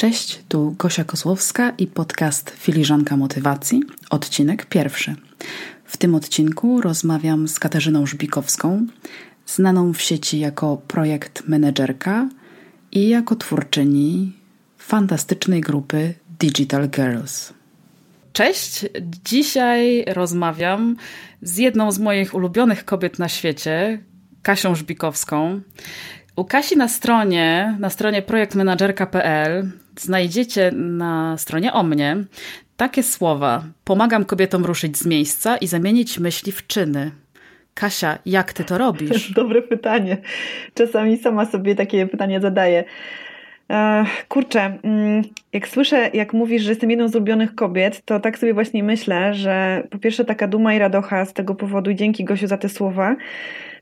Cześć, tu Gosia Kozłowska i podcast Filiżanka Motywacji, odcinek pierwszy. W tym odcinku rozmawiam z Katarzyną Żbikowską, znaną w sieci jako projekt menedżerka i jako twórczyni fantastycznej grupy Digital Girls. Cześć, dzisiaj rozmawiam z jedną z moich ulubionych kobiet na świecie, Kasią Żbikowską. U Kasi na stronie, na stronie projektmenadżerka.pl znajdziecie na stronie o mnie takie słowa: Pomagam kobietom ruszyć z miejsca i zamienić myśli w czyny. Kasia, jak ty to robisz? Dobre pytanie. Czasami sama sobie takie pytanie zadaję. E, kurczę, mm, jak słyszę, jak mówisz, że jestem jedną z ulubionych kobiet, to tak sobie właśnie myślę, że po pierwsze taka duma i radocha z tego powodu dzięki Gosiu za te słowa.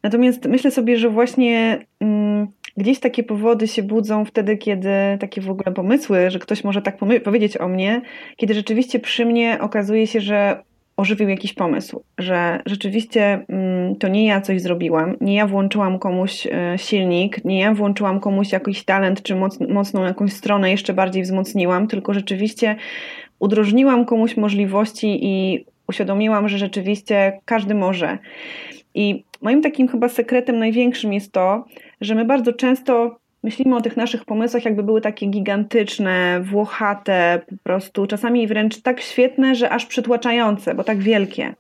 Natomiast myślę sobie, że właśnie mm, gdzieś takie powody się budzą wtedy, kiedy takie w ogóle pomysły, że ktoś może tak powiedzieć o mnie, kiedy rzeczywiście przy mnie okazuje się, że ożywił jakiś pomysł, że rzeczywiście mm, to nie ja coś zrobiłam, nie ja włączyłam komuś e, silnik, nie ja włączyłam komuś jakiś talent czy moc, mocną jakąś stronę jeszcze bardziej wzmocniłam, tylko rzeczywiście udrożniłam komuś możliwości i uświadomiłam, że rzeczywiście każdy może. I moim takim chyba sekretem największym jest to, że my bardzo często myślimy o tych naszych pomysłach, jakby były takie gigantyczne, włochate, po prostu czasami wręcz tak świetne, że aż przytłaczające, bo tak wielkie.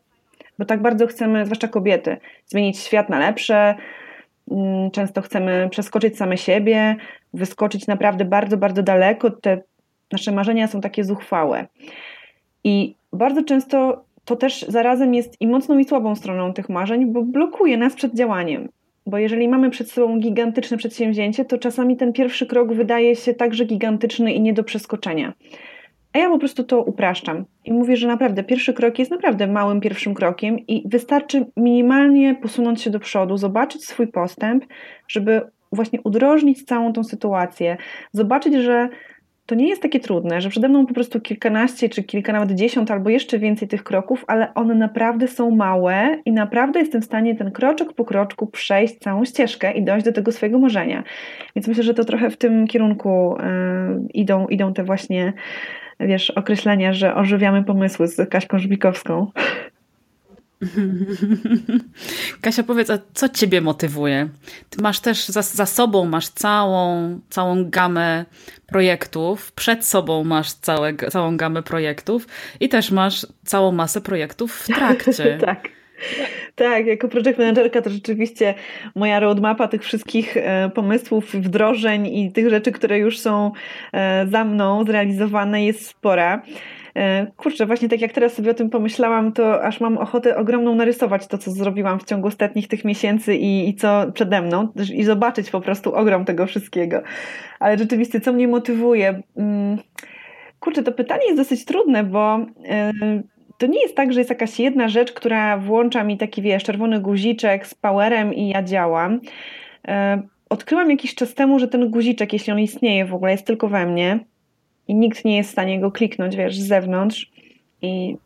Bo tak bardzo chcemy, zwłaszcza kobiety, zmienić świat na lepsze. Mm, często chcemy przeskoczyć same siebie, wyskoczyć naprawdę bardzo, bardzo daleko. Te nasze marzenia są takie zuchwałe. I bardzo często to też zarazem jest i mocną i słabą stroną tych marzeń, bo blokuje nas przed działaniem. Bo jeżeli mamy przed sobą gigantyczne przedsięwzięcie, to czasami ten pierwszy krok wydaje się także gigantyczny i nie do przeskoczenia. A ja po prostu to upraszczam i mówię, że naprawdę pierwszy krok jest naprawdę małym pierwszym krokiem i wystarczy minimalnie posunąć się do przodu, zobaczyć swój postęp, żeby właśnie udrożnić całą tą sytuację, zobaczyć, że to nie jest takie trudne, że przede mną po prostu kilkanaście, czy kilka, nawet dziesiąt, albo jeszcze więcej tych kroków, ale one naprawdę są małe i naprawdę jestem w stanie ten kroczek po kroczku przejść całą ścieżkę i dojść do tego swojego marzenia. Więc myślę, że to trochę w tym kierunku y, idą, idą te właśnie, wiesz, określenia, że ożywiamy pomysły z Kaśką Żbikowską. Kasia, powiedz, a co ciebie motywuje? Ty masz też za, za, sobą masz całą, całą gamę projektów, przed sobą masz całe, całą gamę projektów i też masz całą masę projektów w trakcie. tak. Tak, jako project managerka to rzeczywiście moja roadmapa tych wszystkich e, pomysłów, wdrożeń i tych rzeczy, które już są e, za mną zrealizowane jest spora. E, kurczę, właśnie tak jak teraz sobie o tym pomyślałam, to aż mam ochotę ogromną narysować to, co zrobiłam w ciągu ostatnich tych miesięcy i, i co przede mną i zobaczyć po prostu ogrom tego wszystkiego. Ale rzeczywiście, co mnie motywuje? Mm, kurczę, to pytanie jest dosyć trudne, bo e, to nie jest tak, że jest jakaś jedna rzecz, która włącza mi taki, wiesz, czerwony guziczek z powerem i ja działam. E, odkryłam jakiś czas temu, że ten guziczek, jeśli on istnieje w ogóle, jest tylko we mnie i nikt nie jest w stanie go kliknąć, wiesz, z zewnątrz. I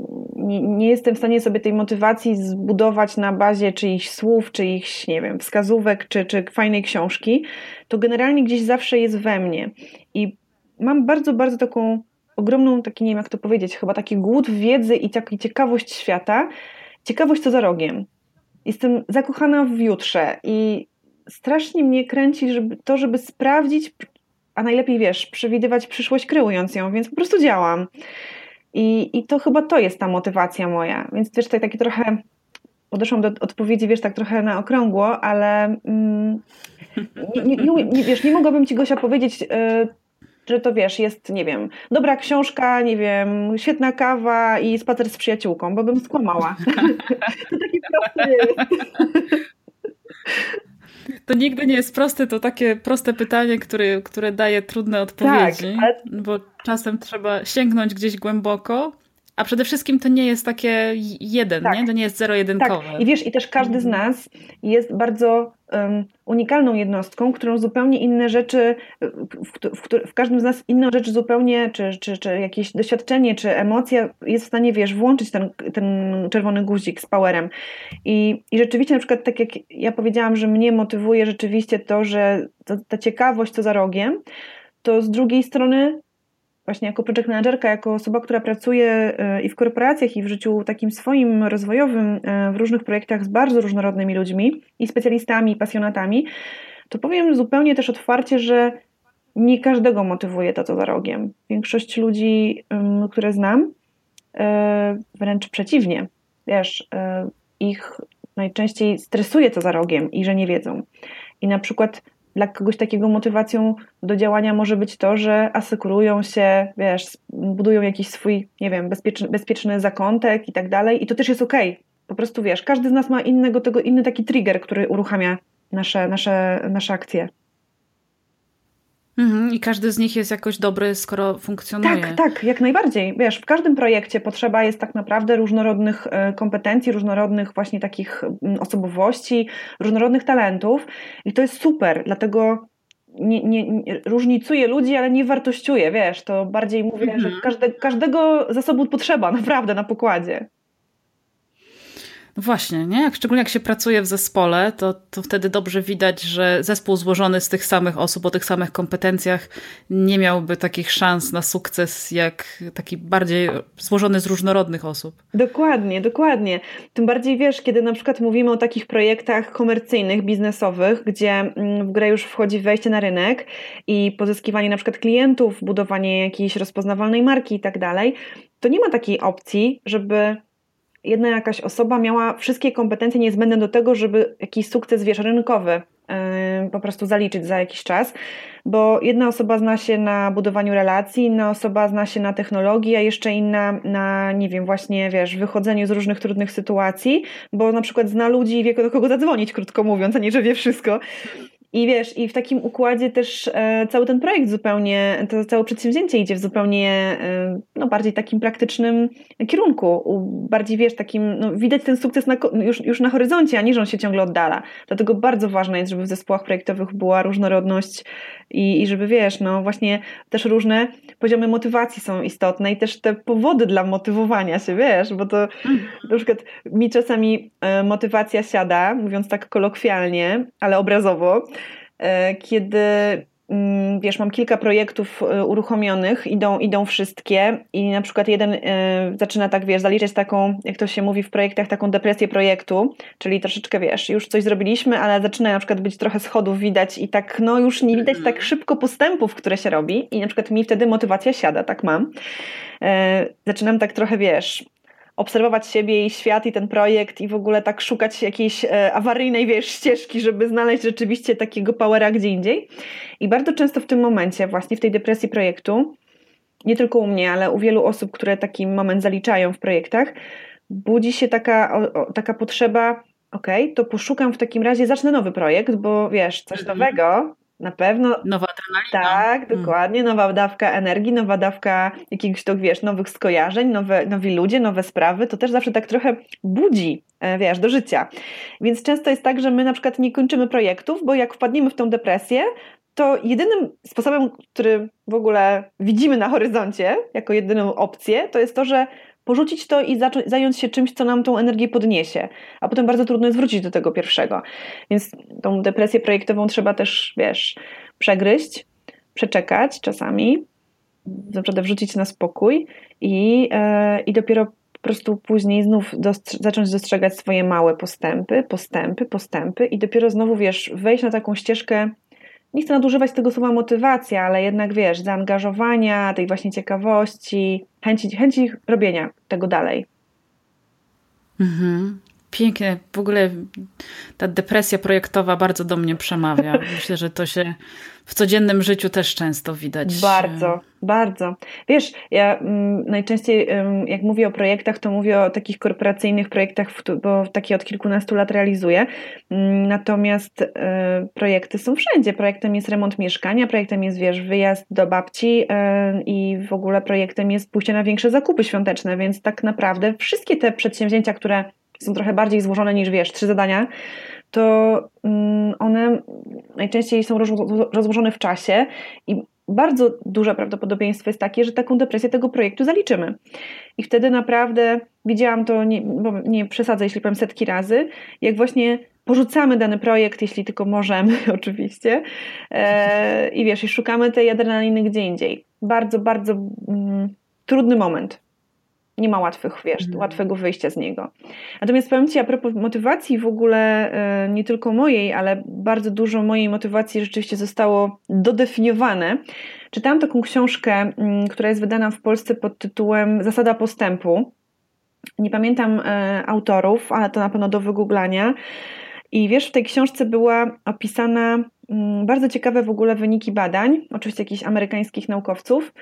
nie, jestem w stanie sobie tej motywacji zbudować na bazie czyichś słów, czyichś, nie wiem, wskazówek, czy, czy fajnej książki, to generalnie gdzieś zawsze jest we mnie. I mam bardzo, bardzo taką ogromną, taki, nie wiem jak to powiedzieć, chyba taki głód wiedzy i taki ciekawość świata, ciekawość co za rogiem. Jestem zakochana w jutrze i strasznie mnie kręci żeby, to, żeby sprawdzić, a najlepiej wiesz, przewidywać przyszłość kreując ją, więc po prostu działam. I, I to chyba to jest ta motywacja moja. Więc wiesz, tutaj takie trochę podeszłam do odpowiedzi, wiesz, tak trochę na okrągło, ale mm, nie, nie, nie, wiesz, nie mogłabym ci Gosia powiedzieć, yy, że to wiesz, jest, nie wiem, dobra książka, nie wiem, świetna kawa i spacer z przyjaciółką, bo bym skłamała. to takie proste jest. To nigdy nie jest proste, to takie proste pytanie, które, które daje trudne odpowiedzi, tak, ale... bo czasem trzeba sięgnąć gdzieś głęboko, a przede wszystkim to nie jest takie jeden, tak. nie? To nie jest zero-jedynkowe. Tak. I wiesz, i też każdy z nas jest bardzo um, unikalną jednostką, którą zupełnie inne rzeczy, w, w, w, każdym z nas inną rzecz zupełnie, czy, czy, czy jakieś doświadczenie, czy emocja jest w stanie, wiesz, włączyć ten, ten czerwony guzik z powerem. I, I rzeczywiście na przykład tak jak ja powiedziałam, że mnie motywuje rzeczywiście to, że to, ta ciekawość co za rogiem, to z drugiej strony właśnie jako project managerka, jako osoba, która pracuje i w korporacjach, i w życiu takim swoim rozwojowym, w różnych projektach z bardzo różnorodnymi ludźmi i specjalistami, i pasjonatami, to powiem zupełnie też otwarcie, że nie każdego motywuje to, co za rogiem. Większość ludzi, które znam, e, wręcz przeciwnie. Wiesz, e, ich najczęściej stresuje to za rogiem i że nie wiedzą. I na przykład dla kogoś takiego motywacją do działania może być to, że asykurują się, wiesz, budują jakiś swój, nie wiem, bezpieczny, bezpieczny zakątek i tak dalej. I to też jest okej. Okay. Po prostu wiesz, każdy z nas ma innego tego, inny taki trigger, który uruchamia nasze, nasze, nasze akcje. Mhm, I każdy z nich jest jakoś dobry, skoro funkcjonuje. Tak, tak, jak najbardziej. Wiesz, w każdym projekcie potrzeba jest tak naprawdę różnorodnych e, kompetencji, różnorodnych właśnie takich mm, osobowości, różnorodnych talentów i to jest super, dlatego nie, nie, nie różnicuje ludzi, ale nie wartościuje, wiesz, to bardziej mówię, mhm. że każde, każdego zasobu potrzeba naprawdę na pokładzie. No właśnie, nie? Jak, szczególnie jak się pracuje w zespole, to, to wtedy dobrze widać, że zespół złożony z tych samych osób, o tych samych kompetencjach nie miałby takich szans na sukces, jak taki bardziej złożony z różnorodnych osób. Dokładnie, dokładnie. Tym bardziej wiesz, kiedy na przykład mówimy o takich projektach komercyjnych, biznesowych, gdzie mm, w grę już wchodzi wejście na rynek i pozyskiwanie na przykład klientów, budowanie jakiejś rozpoznawalnej marki i tak dalej, to nie ma takiej opcji, żeby jedna jakaś osoba miała wszystkie kompetencje niezbędne do tego, żeby jakiś sukces, wiesz, rynkowy yy, po prostu zaliczyć za jakiś czas, bo jedna osoba zna się na budowaniu relacji, inna osoba zna się na technologii, a jeszcze inna na, nie wiem, właśnie, wiesz, wychodzeniu z różnych trudnych sytuacji, bo na przykład zna ludzi i wie, do kogo zadzwonić, krótko mówiąc, a nie, że wie wszystko. I wiesz, i w takim układzie też e, cały ten projekt zupełnie, to całe przedsięwzięcie idzie w zupełnie e, no, bardziej takim praktycznym kierunku. Bardziej wiesz, takim, no, widać ten sukces na, już, już na horyzoncie, a nie, że on się ciągle oddala. Dlatego bardzo ważne jest, żeby w zespołach projektowych była różnorodność i, i żeby wiesz, no właśnie też różne poziomy motywacji są istotne i też te powody dla motywowania się, wiesz, bo to na przykład mi czasami e, motywacja siada, mówiąc tak kolokwialnie, ale obrazowo, e, kiedy wiesz, mam kilka projektów e, uruchomionych, idą, idą wszystkie i na przykład jeden zaczyna tak, wiesz, zaliczać taką, jak to się mówi w projektach, taką depresję projektu, czyli troszeczkę, wiesz, już coś zrobiliśmy, ale zaczyna na przykład być trochę schodów widać i tak, no już nie widać tak szybko postępów, które się robi i na przykład mi wtedy motywacja siada, tak mam. Zaczynam tak trochę, wiesz, obserwować siebie i świat i ten projekt i w ogóle tak szukać jakiejś e, awaryjnej, wiesz, ścieżki, żeby znaleźć rzeczywiście takiego powera gdzie indziej. I bardzo często w tym momencie, właśnie w tej depresji projektu, nie tylko u mnie, ale u wielu osób, które taki moment zaliczają w projektach, budzi się taka, o, taka potrzeba, okej, okay, to poszukam w takim razie, zacznę nowy projekt, bo wiesz, coś mhm. nowego, na pewno. Nowa adrenalina. Tak, mm. dokładnie. Nowa dawka energii, nowa dawka jakiegoś, to wiesz, nowych skojarzeń, nowe, nowi ludzie, nowe sprawy. To też zawsze tak trochę budzi, e, wiesz, do życia. Więc często jest tak, że my na przykład nie kończymy projektów, bo jak wpadniemy w tą depresję, to jedynym sposobem, który w ogóle widzimy na horyzoncie, jako jedyną opcję, to jest to, że porzucić to i zająć się czymś, co nam tą energię podniesie, a potem bardzo trudno jest wrócić do tego pierwszego. Więc tą depresję projektową trzeba też, wiesz, przegryźć, przeczekać czasami, naprawdę wrzucić na spokój i, yy, i dopiero po prostu później znów zacząć dostrzegać swoje małe postępy, postępy, postępy i dopiero znowu, wiesz, wejść na taką ścieżkę nie chcę nadużywać tego słowa motywacja, ale jednak wiesz, zaangażowania, tej właśnie ciekawości, chęci, chęci robienia tego dalej. Mhm. Pięknie. W ogóle ta depresja projektowa bardzo do mnie przemawia. Myślę, że to się w codziennym życiu też często widać. Bardzo, bardzo. Wiesz, ja mm, najczęściej jak mówię o projektach, to mówię o takich korporacyjnych projektach, bo takie od kilkunastu lat realizuję. Mm, natomiast e, projekty są wszędzie. Projektem jest remont mieszkania, projektem jest, wiesz, wyjazd do babci e, i w ogóle projektem jest pójście na większe zakupy świąteczne, więc tak naprawdę wszystkie te przedsięwzięcia, które są trochę bardziej złożone niż, wiesz, trzy zadania, to mm, one najczęściej są rozłożone w czasie i bardzo duże prawdopodobieństwo jest takie, że taką depresję tego projektu zaliczymy. I wtedy naprawdę widziałam to, nie, nie przesadzę, jeśli powiem setki razy, jak właśnie porzucamy dany projekt, jeśli tylko możemy, oczywiście, e, i wiesz, i szukamy tej adrenaliny gdzie indziej. bardzo, bardzo mm, trudny moment. Nie ma łatwych, wiesz, Mhm. łatwego wyjścia z niego. Natomiast powiem Ci a propos motywacji w ogóle, e, nie tylko mojej, ale bardzo dużo mojej motywacji rzeczywiście zostało dodefiniowane. Czytałam taką książkę, mm, która jest wydana w Polsce pod tytułem Zasada postępu. Nie pamiętam e, autorów, ale to na pewno do wygooglania. I wiesz, w tej książce była opisana mm, bardzo ciekawe w ogóle wyniki badań, oczywiście jakichś amerykańskich naukowców.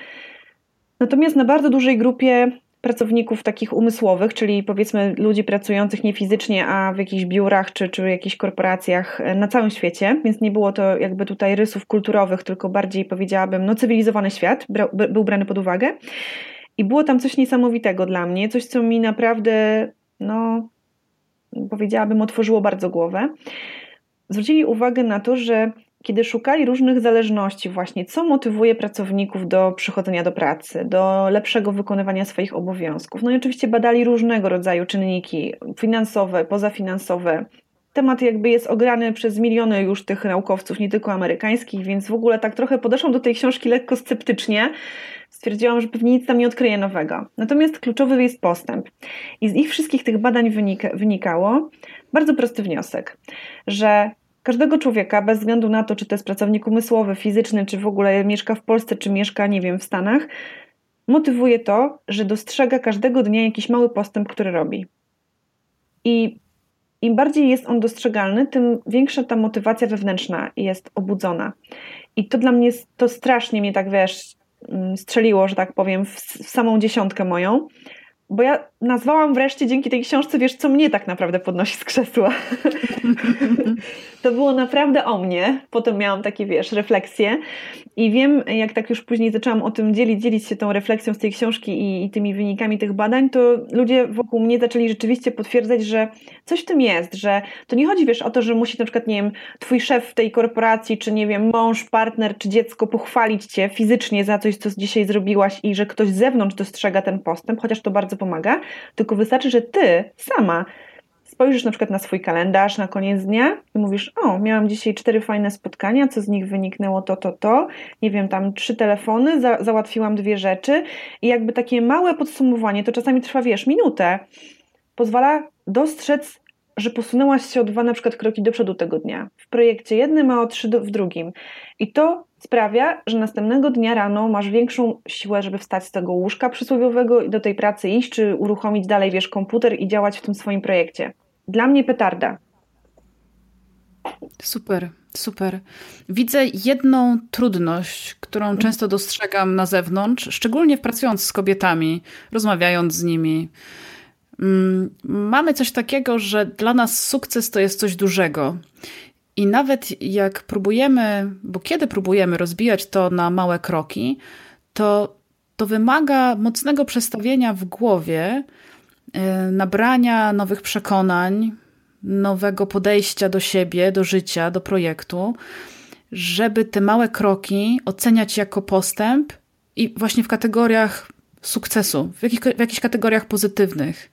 Natomiast na bardzo dużej grupie pracowników takich umysłowych, czyli powiedzmy ludzi pracujących nie fizycznie, a w jakichś biurach czy, czy jakichś korporacjach e, na całym świecie, więc nie było to jakby tutaj rysów kulturowych, tylko bardziej powiedziałabym, no cywilizowany świat był brany pod uwagę. I było tam coś niesamowitego dla mnie, coś co mi naprawdę, no powiedziałabym, otworzyło bardzo głowę. Zwrócili uwagę na to, że kiedy szukali różnych zależności, właśnie co motywuje pracowników do przychodzenia do pracy, do lepszego wykonywania swoich obowiązków. No i oczywiście badali różnego rodzaju czynniki finansowe, pozafinansowe. Temat jakby jest ograny przez miliony już tych naukowców, nie tylko amerykańskich, więc w ogóle tak trochę podeszłam do tej książki lekko sceptycznie. Stwierdziłam, że pewnie nic tam nie odkryje nowego. Natomiast kluczowy jest postęp. I z ich wszystkich tych badań wynika, wynikało bardzo prosty wniosek, że każdego człowieka, bez względu na to, czy to jest pracownik umysłowy, fizyczny, czy w ogóle mieszka w Polsce, czy mieszka, nie wiem, w Stanach, motywuje to, że dostrzega każdego dnia jakiś mały postęp, który robi. I im bardziej jest on dostrzegalny, tym większa ta motywacja wewnętrzna jest obudzona. I to dla mnie, to strasznie mnie tak, wiesz, strzeliło, że tak powiem, w, w samą dziesiątkę moją, bo ja nazwałam wreszcie dzięki tej książce, wiesz, co mnie tak naprawdę podnosi z krzesła. to było naprawdę o mnie. Potem miałam takie, wiesz, refleksje i wiem, jak tak już później zaczęłam o tym dzielić, dzielić się tą refleksją z tej książki i, i tymi wynikami tych badań, to ludzie wokół mnie zaczęli rzeczywiście potwierdzać, że coś w tym jest, że to nie chodzi, wiesz, o to, że musi na przykład, nie wiem, twój szef w tej korporacji, czy nie wiem, mąż, partner, czy dziecko pochwalić cię fizycznie za coś, co dzisiaj zrobiłaś i że ktoś z zewnątrz dostrzega ten postęp, chociaż to bardzo pomaga, tylko wystarczy, że ty sama spojrzysz na przykład na swój kalendarz na koniec dnia i mówisz, o, miałam dzisiaj cztery fajne spotkania, co z nich wyniknęło to, to, to, nie wiem, tam trzy telefony, za, załatwiłam dwie rzeczy. I jakby takie małe podsumowanie, to czasami trwa, wiesz, minutę, pozwala dostrzec, że posunęłaś się o dwa na przykład kroki do przodu tego dnia. W projekcie jednym, a o trzy w drugim. I to sprawia, że następnego dnia rano masz większą siłę, żeby wstać z tego łóżka przysłowiowego i do tej pracy iść, czy uruchomić dalej, wiesz, komputer i działać w tym swoim projekcie. Dla mnie petarda. Super, super. Widzę jedną trudność, którą często dostrzegam na zewnątrz, szczególnie pracując z kobietami, rozmawiając z nimi. Mm, mamy coś takiego, że dla nas sukces to jest coś dużego. I nawet jak próbujemy, bo kiedy próbujemy rozbijać to na małe kroki, to, to wymaga mocnego przestawienia w głowie, e, nabrania nowych przekonań, nowego podejścia do siebie, do życia, do projektu, żeby te małe kroki oceniać jako postęp i właśnie w kategoriach sukcesu, w, jakich, w jakichś kategoriach pozytywnych.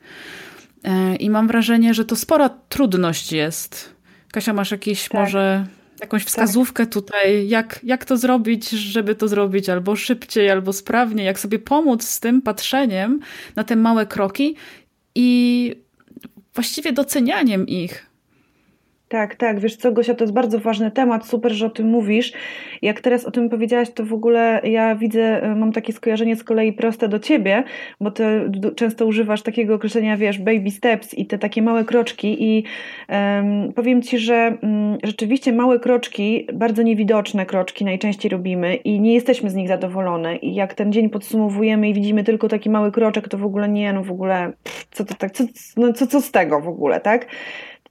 E, I mam wrażenie, że to spora trudność jest Kasia, masz jakieś tak. może jakąś tak. wskazówkę tak. tutaj, jak, jak to zrobić, żeby to zrobić albo szybciej, albo sprawniej, jak sobie pomóc z tym patrzeniem na te małe kroki i właściwie docenianiem ich. Tak, tak, wiesz co, Gosia, to jest bardzo ważny temat, super, że o tym mówisz. Jak teraz o tym powiedziałaś, to w ogóle ja widzę, e, mam takie skojarzenie z kolei proste do ciebie, bo ty często używasz takiego określenia, wiesz, baby steps i te takie małe kroczki i um, powiem ci, że um, rzeczywiście małe kroczki, bardzo niewidoczne kroczki najczęściej robimy i nie jesteśmy z nich zadowolone i jak ten dzień podsumowujemy i widzimy tylko taki mały kroczek, to w ogóle nie, no w ogóle, pff, co to tak, co, no, co, co z tego w ogóle, tak?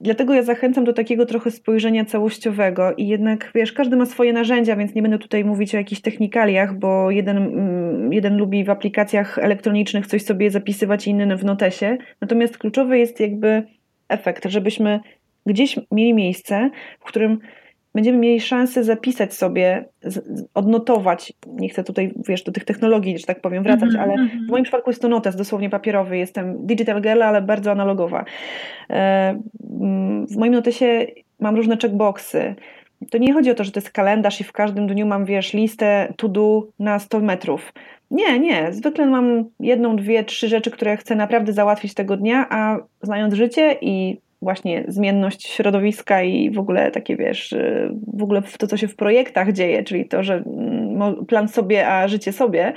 Dlatego ja zachęcam do takiego trochę spojrzenia całościowego i jednak, wiesz, każdy ma swoje narzędzia, więc nie będę tutaj mówić o jakichś technikaliach, bo jeden, mm, jeden lubi w aplikacjach elektronicznych coś sobie zapisywać, inny w notesie. Natomiast kluczowy jest jakby efekt, żebyśmy gdzieś mieli miejsce, w którym będziemy mieli szansę zapisać sobie, odnotować, nie chcę tutaj, wiesz, do tych technologii, że tak powiem, wracać, mm -hmm. ale mhm. w moim przypadku jest to notes, dosłownie papierowy, jestem digital girl, ale bardzo analogowa. E, w moim notesie mam różne checkboxy, to nie chodzi o to, że to jest kalendarz i w każdym dniu mam, wiesz, listę to do na 100 metrów. Nie, nie. Zwykle mam jedną, dwie, trzy rzeczy, które chcę naprawdę załatwić tego dnia, a znając życie i właśnie zmienność środowiska i w ogóle takie, wiesz, y, w ogóle to, co się w projektach dzieje, czyli to, że mm, plan sobie, a życie sobie,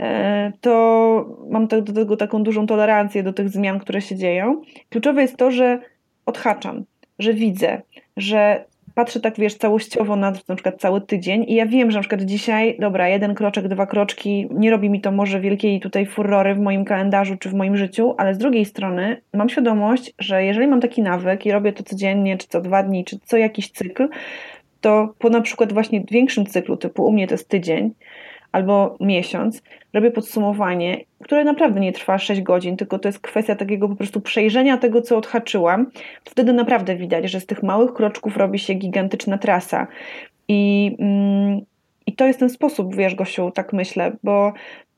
e, to mam do tego taką dużą tolerancję do tych zmian, które się dzieją. Kluczowe jest to, że odhaczam, że widzę, że patrzę tak, wiesz, całościowo na na przykład cały tydzień i ja wiem, że na przykład dzisiaj, dobra, jeden kroczek, dwa kroczki, nie robi mi to może wielkiej tutaj furory w moim kalendarzu czy w moim życiu, ale z drugiej strony mam świadomość, że jeżeli mam taki nawyk i robię to codziennie, czy co dwa dni, czy co jakiś cykl, to po na przykład właśnie większym cyklu, typu u mnie to jest tydzień, albo miesiąc, robię podsumowanie, które naprawdę nie trwa 6 godzin, tylko to jest kwestia takiego po prostu przejrzenia tego, co odhaczyłam, wtedy naprawdę widać, że z tych małych kroczków robi się gigantyczna trasa. I, mm, i to jest ten sposób, wiesz, Gosiu, tak myślę, bo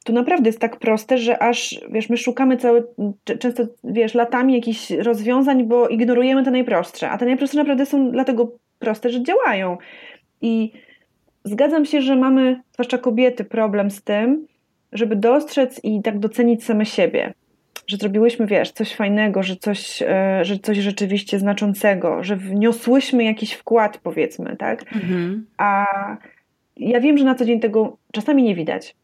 to naprawdę jest tak proste, że aż, wiesz, my szukamy cały, często, wiesz, latami jakichś rozwiązań, bo ignorujemy te najprostsze, a te najprostsze naprawdę są dlatego proste, że działają. I Zgadzam się, że mamy, zwłaszcza kobiety, problem z tym, żeby dostrzec i tak docenić same siebie. Że zrobiłyśmy, wiesz, coś fajnego, że coś, e, że coś rzeczywiście znaczącego, że wniosłyśmy jakiś wkład, powiedzmy, tak? Mhm. A ja wiem, że na co dzień tego czasami nie widać,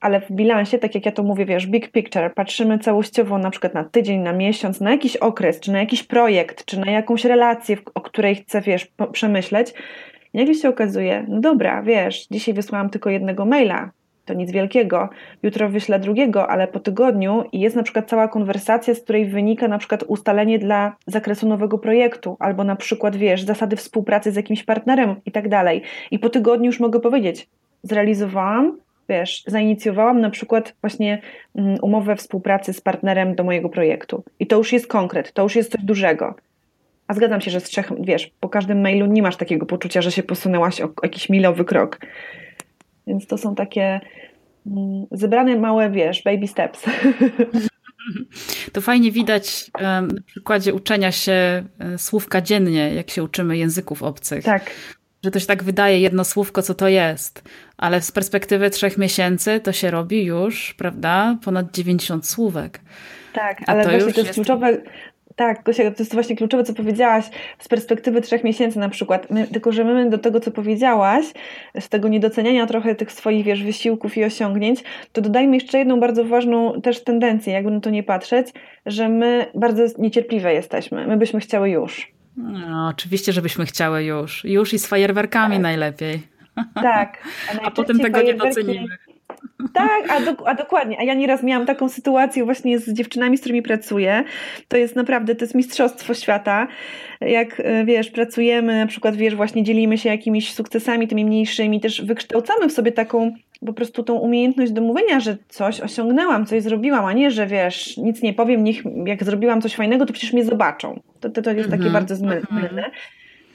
ale w bilansie, tak jak ja to mówię, wiesz, big picture, patrzymy całościowo na przykład na tydzień, na miesiąc, na jakiś okres, czy na jakiś projekt, czy na jakąś relację, o której chcę, wiesz, przemyśleć i nagle się okazuje, no dobra, wiesz, dzisiaj wysłałam tylko jednego maila, to nic wielkiego, jutro wyślę drugiego, ale po tygodniu i jest na przykład cała konwersacja, z której wynika na przykład ustalenie dla zakresu nowego projektu, albo na przykład, wiesz, zasady współpracy z jakimś partnerem i tak dalej. I po tygodniu już mogę powiedzieć, zrealizowałam, wiesz, zainicjowałam na przykład właśnie mm, umowę współpracy z partnerem do mojego projektu. I to już jest konkret, to już jest coś dużego. A zgadzam się, że z trzech, wiesz, po każdym mailu nie masz takiego poczucia, że się posunęłaś o jakiś milowy krok. Więc to są takie mm, zebrane małe, wiesz, baby steps. To fajnie widać na przykładzie uczenia się e, słówka dziennie, jak się uczymy języków obcych. Tak. Że to się tak wydaje jedno słówko, co to jest, ale z perspektywy trzech miesięcy to się robi już, prawda, ponad 90 słówek. Tak, ale to właśnie to jest kluczowe, tak, Gosia, to jest właśnie kluczowe, co powiedziałaś z perspektywy trzech miesięcy na przykład. My, tylko, że my do tego, co powiedziałaś, z tego niedoceniania trochę tych swoich, wiesz, wysiłków i osiągnięć, to dodajmy jeszcze jedną bardzo ważną też tendencję, jakby na to nie patrzeć, że my bardzo niecierpliwe jesteśmy. My byśmy chciały już. No, oczywiście, żebyśmy chciały już. Już i z fajerwerkami tak. najlepiej. Tak. A, a potem tego nie docenimy. Tak, a, do, a, dokładnie. A ja nieraz miałam taką sytuację właśnie z dziewczynami, z którymi pracuję. To jest naprawdę, to jest mistrzostwo świata. Jak e, wiesz, pracujemy, na przykład wiesz, właśnie dzielimy się jakimiś sukcesami, tymi mniejszymi, też wykształcamy w sobie taką po prostu tą umiejętność do mówienia, że coś osiągnęłam, coś zrobiłam, a nie, że wiesz, nic nie powiem, niech jak zrobiłam coś fajnego, to przecież mnie zobaczą. To, to, to jest takie mhm. bardzo zmylne.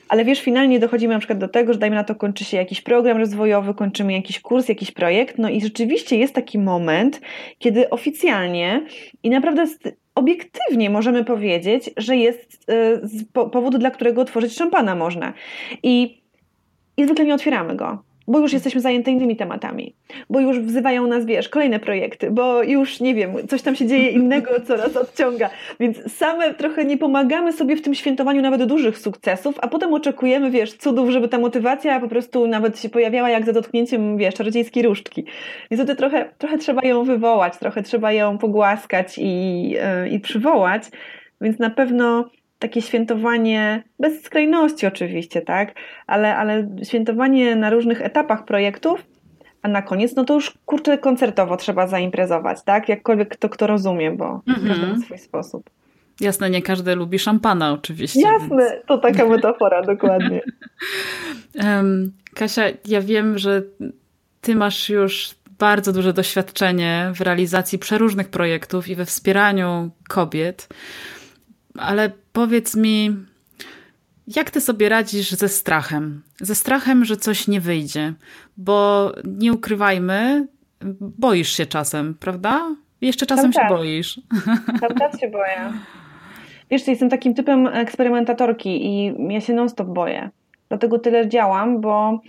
Ale wiesz, finalnie dochodzimy na przykład do tego, że dajmy na to kończy się jakiś program rozwojowy, kończymy jakiś kurs, jakiś projekt, no i rzeczywiście jest taki moment, kiedy oficjalnie i naprawdę obiektywnie możemy powiedzieć, że jest e, powód, dla którego otworzyć szampana można. I, i zwykle nie otwieramy go bo już jesteśmy zajęte innymi tematami, bo już wzywają nas, wiesz, kolejne projekty, bo już, nie wiem, coś tam się dzieje innego, co nas odciąga, więc same trochę nie pomagamy sobie w tym świętowaniu nawet dużych sukcesów, a potem oczekujemy, wiesz, cudów, żeby ta motywacja po prostu nawet się pojawiała jak za dotknięciem, wiesz, czarodziejskiej różdżki. Wtedy trochę, trochę trzeba ją wywołać, trochę trzeba ją pogłaskać i, yy, i przywołać, więc na pewno takie świętowanie, bez skrajności oczywiście, tak, ale, ale świętowanie na różnych etapach projektów, a na koniec, no to już kurczę koncertowo trzeba zaimprezować, tak, jakkolwiek to kto rozumie, bo mm-hmm. każdy ma swój sposób. Jasne, nie każdy lubi szampana oczywiście. Jasne, więc... to taka metafora, dokładnie. Kasia, ja wiem, że ty masz już bardzo duże doświadczenie w realizacji przeróżnych projektów i we wspieraniu kobiet ale powiedz mi, jak ty sobie radzisz ze strachem? Ze strachem, że coś nie wyjdzie, bo nie ukrywajmy, boisz się czasem, prawda? Jeszcze czasem się boisz. Cały czas się boję. Wiesz, jestem takim typem eksperymentatorki i ja się non-stop boję. dlatego tyle działam, bo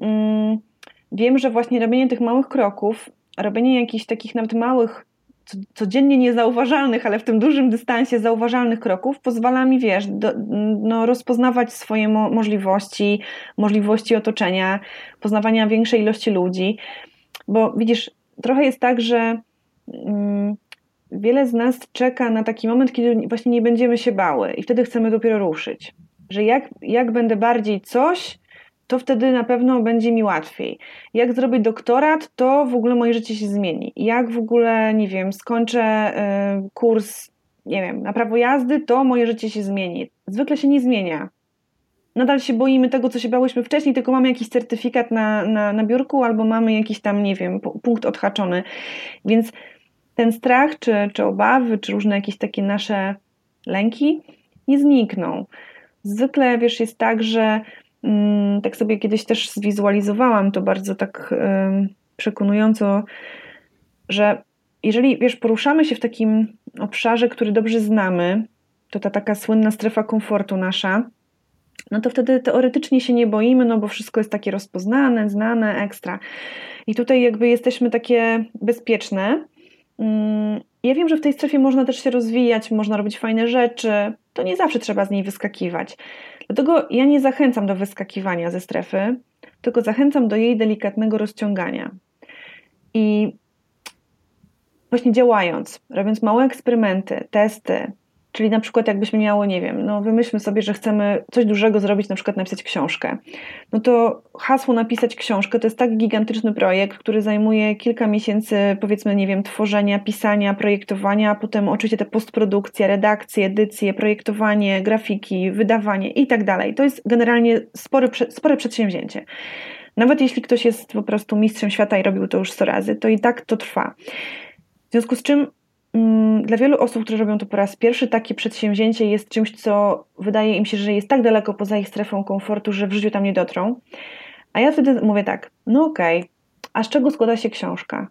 mm, wiem, że właśnie robienie tych małych kroków, robienie jakichś takich nawet małych codziennie niezauważalnych, ale w tym dużym dystansie zauważalnych kroków pozwala mi, wiesz, do, no, rozpoznawać swoje mo możliwości, możliwości otoczenia, poznawania większej ilości ludzi. Bo widzisz, trochę jest tak, że mm, wiele z nas czeka na taki moment, kiedy właśnie nie będziemy się bały i wtedy chcemy dopiero ruszyć. Że jak, jak będę bardziej coś, to wtedy na pewno będzie mi łatwiej. Jak zrobić doktorat, to w ogóle moje życie się zmieni. Jak w ogóle, nie wiem, skończę y, kurs, nie wiem, na prawo jazdy, to moje życie się zmieni. Zwykle się nie zmienia. Nadal się boimy tego, co się bałyśmy wcześniej, tylko mamy jakiś certyfikat na, na, na biurku albo mamy jakiś tam, nie wiem, punkt odhaczony. Więc ten strach, czy, czy obawy, czy różne jakieś takie nasze lęki nie znikną. Zwykle, wiesz, jest tak, że tak sobie kiedyś też zwizualizowałam to bardzo tak przekonująco, że jeżeli wiesz, poruszamy się w takim obszarze, który dobrze znamy, to ta taka słynna strefa komfortu nasza, no to wtedy teoretycznie się nie boimy, no bo wszystko jest takie rozpoznane, znane, ekstra. I tutaj jakby jesteśmy takie bezpieczne. Mm, ja wiem, że w tej strefie można też się rozwijać, można robić fajne rzeczy, to nie zawsze trzeba z niej wyskakiwać. Dlatego ja nie zachęcam do wyskakiwania ze strefy, tylko zachęcam do jej delikatnego rozciągania. I właśnie działając, robiąc małe eksperymenty, testy, Czyli na przykład jakbyśmy miało, nie wiem, no wymyślmy sobie, że chcemy coś dużego zrobić, na przykład napisać książkę. No to hasło napisać książkę to jest tak gigantyczny projekt, który zajmuje kilka miesięcy, powiedzmy, nie wiem, tworzenia, pisania, projektowania, a potem oczywiście te postprodukcja, redakcje, edycje, projektowanie, grafiki, wydawanie i tak dalej. To jest generalnie spory, spore przedsięwzięcie. Nawet jeśli ktoś jest po prostu mistrzem świata i robił to już 100 razy, to i tak to trwa. W związku z czym dla wielu osób, które robią to po raz pierwszy, takie przedsięwzięcie jest czymś, co wydaje im się, że jest tak daleko poza ich strefą komfortu, że w życiu tam nie dotrą. A ja wtedy mówię tak, no okej, okay, a z czego składa się książka?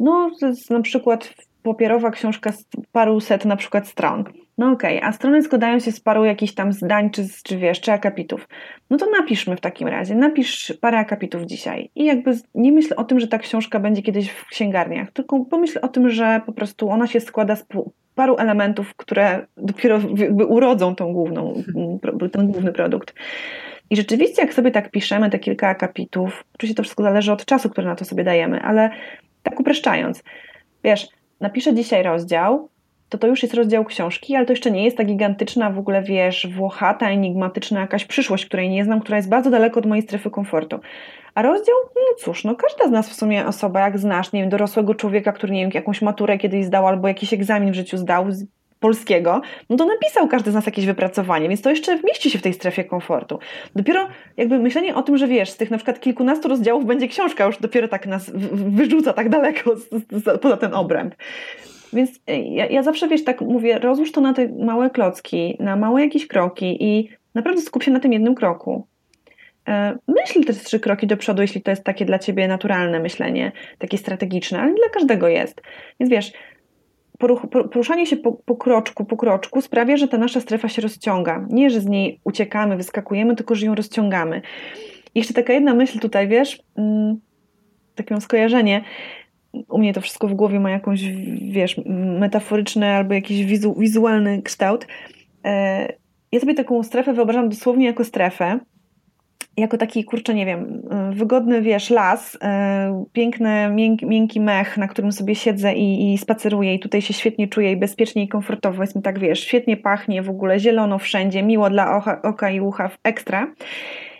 No, to jest na przykład papierowa książka z paru set na przykład stron. No okej, okay, a strony składają się z paru jakichś tam zdań, czy, czy wiesz, czy akapitów. No to napiszmy w takim razie, napisz parę akapitów dzisiaj. I jakby nie myśl o tym, że ta książka będzie kiedyś w księgarniach, tylko pomyśl o tym, że po prostu ona się składa z paru elementów, które dopiero jakby urodzą tą główną, ten główny produkt. I rzeczywiście, jak sobie tak piszemy te kilka akapitów, oczywiście to wszystko zależy od czasu, który na to sobie dajemy, ale tak upraszczając, wiesz, napiszę dzisiaj rozdział, to to już jest rozdział książki, ale to jeszcze nie jest ta gigantyczna, w ogóle wiesz, włochata, enigmatyczna jakaś przyszłość, której nie znam, która jest bardzo daleko od mojej strefy komfortu. A rozdział, no cóż, no każda z nas w sumie osoba, jak znasz, nie wiem, dorosłego człowieka, który, nie wiem, jakąś maturę kiedyś zdał albo jakiś egzamin w życiu zdał z polskiego, no to napisał każdy z nas jakieś wypracowanie, więc to jeszcze mieści się w tej strefie komfortu. Dopiero jakby myślenie o tym, że wiesz, z tych na przykład kilkunastu rozdziałów będzie książka, już dopiero tak nas wyrzuca tak daleko z, z, z, poza ten obręb. Więc e, ja, ja zawsze, wiesz, tak mówię, rozłóż to na te małe klocki, na małe jakieś kroki i naprawdę skup się na tym jednym kroku. E, myśl te trzy kroki do przodu, jeśli to jest takie dla ciebie naturalne myślenie, takie strategiczne, ale dla każdego jest. Więc wiesz, poruszanie się po, po, kroczku, po kroczku sprawia, że ta nasza strefa się rozciąga. Nie, że z niej uciekamy, wyskakujemy, tylko że ją rozciągamy. I jeszcze taka jedna myśl tutaj, wiesz, mm, takie mam skojarzenie u mnie to wszystko w głowie ma jakąś, wiesz, metaforyczny albo jakiś wizu, wizualny kształt. E, ja sobie taką strefę wyobrażam dosłownie jako strefę, jako taki, kurczę, nie wiem, wygodny, wiesz, las, e, piękny, miękki, miękki mech, na którym sobie siedzę i, i spaceruję i tutaj się świetnie czuję i bezpiecznie i komfortowo, jest mi tak, wiesz, świetnie pachnie w ogóle, zielono wszędzie, miło dla oka, oka i ucha, ekstra.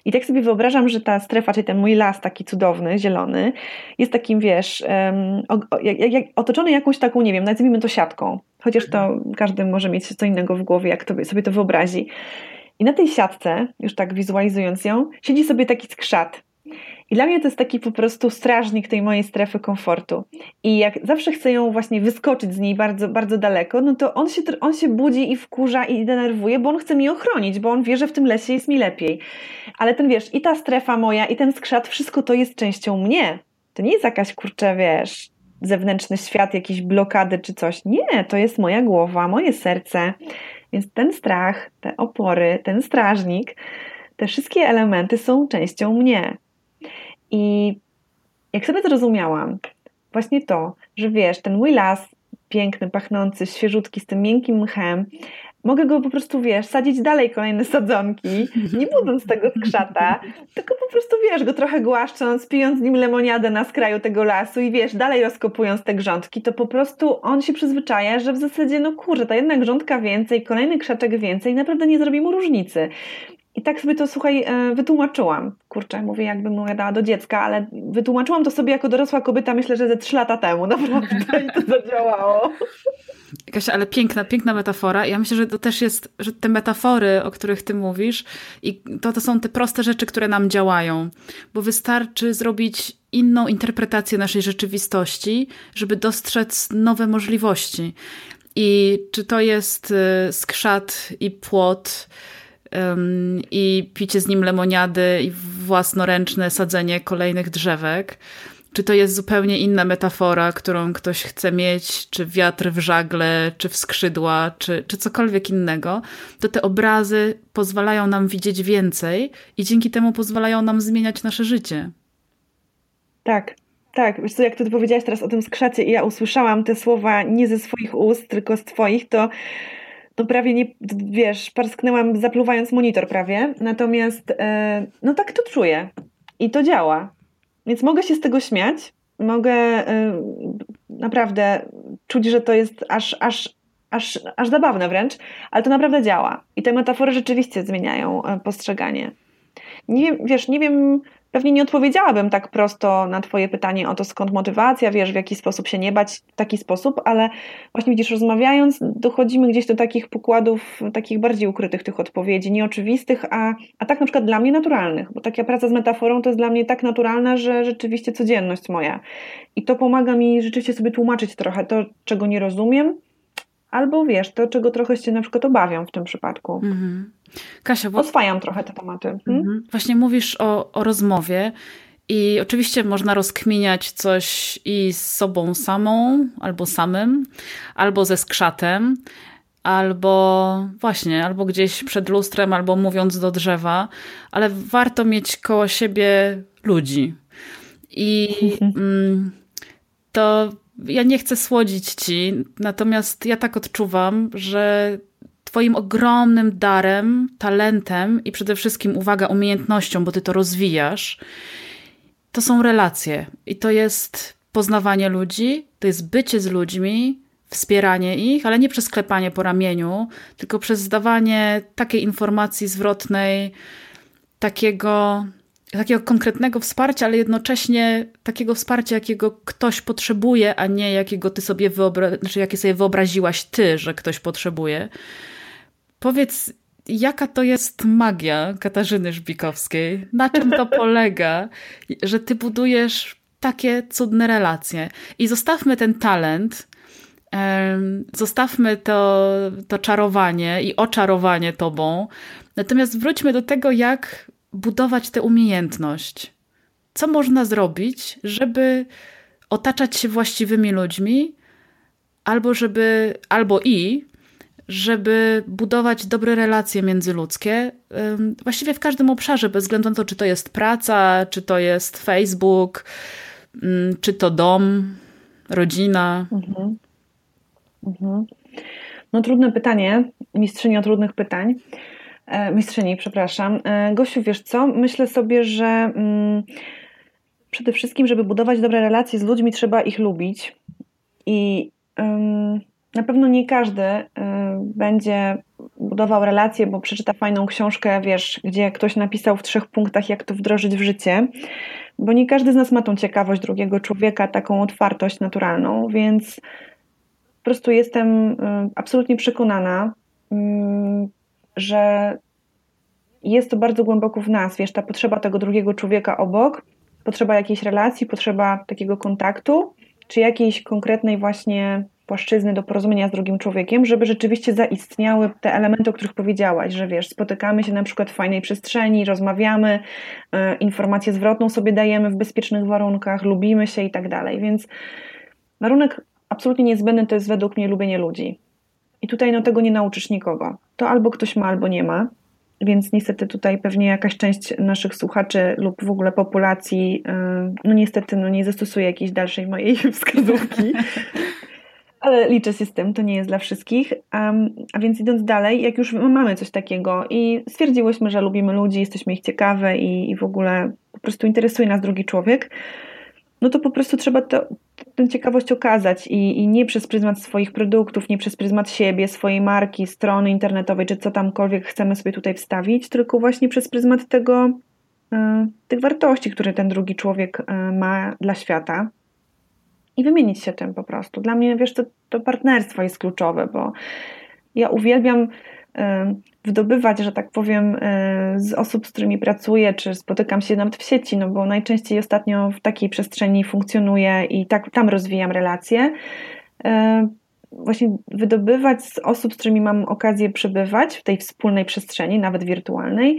I tak sobie wyobrażam, że ta strefa, czyli ten mój las taki cudowny, zielony, jest takim, wiesz, um, o, jak, jak, otoczony jakąś taką, nie wiem, nazwijmy to siatką. Chociaż to każdy może mieć co innego w głowie, jak sobie to wyobrazi. I na tej siatce, już tak wizualizując ją, siedzi sobie taki skrzat. I dla mnie to jest taki po prostu strażnik tej mojej strefy komfortu. I jak zawsze chcę ją właśnie wyskoczyć z niej bardzo, bardzo daleko, no to on się, on się budzi i wkurza i denerwuje, bo on chce mnie ochronić, bo on wie, że w tym lesie jest mi lepiej. Ale ten wiesz, i ta strefa moja, i ten skrzat, wszystko to jest częścią mnie. To nie jest jakaś kurczę, wiesz, zewnętrzny świat, jakieś blokady czy coś. Nie, to jest moja głowa, moje serce. Więc ten strach, te opory, ten strażnik te wszystkie elementy są częścią mnie. I jak sobie zrozumiałam, właśnie to, że wiesz, ten mój las piękny, pachnący, świeżutki, z tym miękkim mchem, mogę go po prostu, wiesz, sadzić dalej kolejne sadzonki, nie budząc tego skrzata, tylko po prostu, wiesz, go trochę głaszcząc, pijąc z nim lemoniadę na skraju tego lasu i wiesz, dalej rozkopując te grządki, to po prostu on się przyzwyczaja, że w zasadzie, no kurczę, ta jedna grządka więcej, kolejny krzaczek więcej, naprawdę nie zrobi mu różnicy. I tak sobie to, słuchaj, e, wytłumaczyłam. Kurczę, mówię, jakbym mu dała do dziecka, ale wytłumaczyłam to sobie jako dorosła kobieta, myślę, że ze trzy lata temu. Naprawdę i to zadziałało. Kasia, ale piękna, piękna metafora. Ja myślę, że to też jest, że te metafory, o których ty mówisz, i to, to są te proste rzeczy, które nam działają. Bo wystarczy zrobić inną interpretację naszej rzeczywistości, żeby dostrzec nowe możliwości. I czy to jest y, skrzat i płot, i picie z nim lemoniady i własnoręczne sadzenie kolejnych drzewek. Czy to jest zupełnie inna metafora, którą ktoś chce mieć, czy wiatr w żagle, czy w skrzydła, czy, czy cokolwiek innego, to te obrazy pozwalają nam widzieć więcej i dzięki temu pozwalają nam zmieniać nasze życie. Tak, tak. Wiesz co, jak ty powiedziałaś teraz o tym skrzacie i ja usłyszałam te słowa nie ze swoich ust, tylko z twoich, to to prawie nie, wiesz, parsknęłam zapluwając monitor prawie, natomiast e, no tak to czuję i to działa. Więc mogę się z tego śmiać, mogę e, naprawdę czuć, że to jest aż, aż, aż, aż zabawne wręcz, ale to naprawdę działa. I te metafory rzeczywiście zmieniają e, postrzeganie. Nie wiem, wiesz, nie wiem, Pewnie nie odpowiedziałabym tak prosto na Twoje pytanie o to, skąd motywacja, wiesz, w jaki sposób się nie bać w taki sposób, ale właśnie widzisz, rozmawiając, dochodzimy gdzieś do takich pokładów, takich bardziej ukrytych tych odpowiedzi, nieoczywistych, a, a tak na przykład dla mnie naturalnych, bo taka praca z metaforą to jest dla mnie tak naturalna, że rzeczywiście codzienność moja. I to pomaga mi rzeczywiście sobie tłumaczyć trochę to, czego nie rozumiem, albo wiesz, to, czego trochę się na przykład obawiam w tym przypadku. Mhm. Kasia, bo... Oswajam trochę te tematy. Hmm? Mhm. Właśnie mówisz o, o rozmowie i oczywiście można rozkminiać coś i z sobą samą, albo samym, albo ze skrzatem, albo właśnie, albo gdzieś przed lustrem, albo mówiąc do drzewa, ale warto mieć koło siebie ludzi. I mhm. mm, to ja nie chcę słodzić ci, natomiast ja tak odczuwam, że Twoim ogromnym darem, talentem i przede wszystkim, uwaga, umiejętnością, bo Ty to rozwijasz, to są relacje. I to jest poznawanie ludzi, to jest bycie z ludźmi, wspieranie ich, ale nie przez klepanie po ramieniu, tylko przez zdawanie takiej informacji zwrotnej, takiego, takiego konkretnego wsparcia, ale jednocześnie takiego wsparcia, jakiego ktoś potrzebuje, a nie jakiego ty sobie wyobra- znaczy jakie sobie wyobraziłaś ty, że ktoś potrzebuje. Powiedz, jaka to jest magia Katarzyny Żbikowskiej? Na czym to polega, że ty budujesz takie cudne relacje? I zostawmy ten talent, zostawmy to, to czarowanie i oczarowanie tobą, natomiast wróćmy do tego, jak budować tę umiejętność. Co można zrobić, żeby otaczać się właściwymi ludźmi, albo żeby, albo i żeby budować dobre relacje międzyludzkie, właściwie w każdym obszarze, bez względu na to, czy to jest praca, czy to jest Facebook, czy to dom, rodzina. Mhm. Mhm. No trudne pytanie, mistrzyni o trudnych pytań. E, mistrzyni, przepraszam. E, Gosiu, wiesz co? Myślę sobie, że mm, przede wszystkim, żeby budować dobre relacje z ludźmi, trzeba ich lubić. I na pewno nie każdy y, będzie budował relacje, bo przeczyta fajną książkę, wiesz, gdzie ktoś napisał w trzech punktach, jak to wdrożyć w życie, bo nie każdy z nas ma tą ciekawość drugiego człowieka, taką otwartość naturalną, więc po prostu jestem y, absolutnie przekonana, y, że jest to bardzo głęboko w nas, wiesz, ta potrzeba tego drugiego człowieka obok, potrzeba jakiejś relacji, potrzeba takiego kontaktu, czy jakiejś konkretnej właśnie płaszczyzny do porozumienia z drugim człowiekiem, żeby rzeczywiście zaistniały te elementy, o których powiedziałaś, że wiesz, spotykamy się na przykład w fajnej przestrzeni, rozmawiamy, y, informację zwrotną sobie dajemy w bezpiecznych warunkach, lubimy się i tak dalej. Więc warunek absolutnie niezbędny to jest według mnie lubienie ludzi. I tutaj no, tego nie nauczysz nikogo. To albo ktoś ma, albo nie ma. więc niestety tutaj pewnie jakaś część naszych słuchaczy lub w ogóle populacji, no niestety no nie zastosuje jakiejś dalszej mojej wskazówki. Ale liczę się z tym, to nie jest dla wszystkich. A więc idąc dalej, jak już mamy coś takiego i stwierdziłyśmy, że lubimy ludzi, jesteśmy ich ciekawe i w ogóle po prostu interesuje nas drugi człowiek, no to po prostu trzeba to, tę ciekawość okazać i, i nie przez pryzmat swoich produktów, nie przez pryzmat siebie, swojej marki, strony internetowej, czy co tamkolwiek chcemy sobie tutaj wstawić, tylko właśnie przez pryzmat tego, e, tych wartości, które ten drugi człowiek e, ma dla świata i wymienić się tym po prostu. Dla mnie, wiesz, to, to partnerstwo jest kluczowe, bo ja uwielbiam wydobywać, że tak powiem, z osób, z którymi pracuję, czy spotykam się nawet w sieci, no bo najczęściej ostatnio w takiej przestrzeni funkcjonuję i tak tam rozwijam relacje. Właśnie wydobywać z osób, z którymi mam okazję przebywać w tej wspólnej przestrzeni, nawet wirtualnej,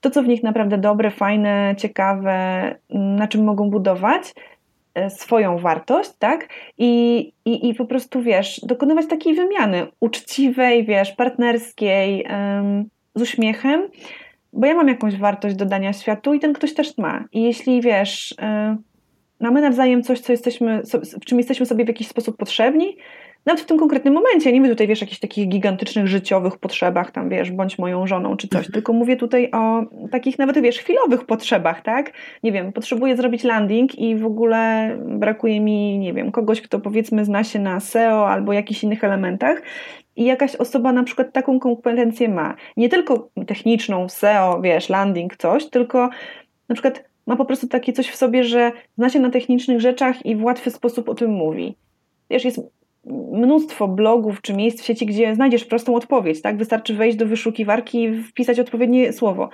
to, co w nich naprawdę dobre, fajne, ciekawe, na czym mogą budować, E, swoją wartość, tak? I, i, I po prostu, wiesz, dokonywać takiej wymiany uczciwej, wiesz, partnerskiej, um, z uśmiechem, bo ja mam jakąś wartość dodania światu i ten ktoś też ma. I jeśli, wiesz, um, mamy nawzajem coś, co jesteśmy, w czym jesteśmy sobie w jakiś sposób potrzebni, nawet w tym konkretnym momencie, nie mówię tutaj, wiesz, jakichś takich gigantycznych życiowych potrzebach, tam, wiesz, bądź moją żoną czy coś, mhm. tylko mówię tutaj o takich nawet, wiesz, chwilowych potrzebach, tak? Nie wiem, potrzebuję zrobić landing i w ogóle brakuje mi, nie wiem, kogoś, kto powiedzmy zna się na SEO albo jakichś innych elementach i jakaś osoba na przykład taką kompetencję ma. Nie tylko techniczną, SEO, wiesz, landing, coś, tylko na przykład ma po prostu takie coś w sobie, że zna się na technicznych rzeczach i w łatwy sposób o tym mówi. Wiesz, jest mnóstwo blogów czy miejsc w sieci, gdzie znajdziesz prostą odpowiedź, tak? Wystarczy wejść do wyszukiwarki i wpisać odpowiednie słowo.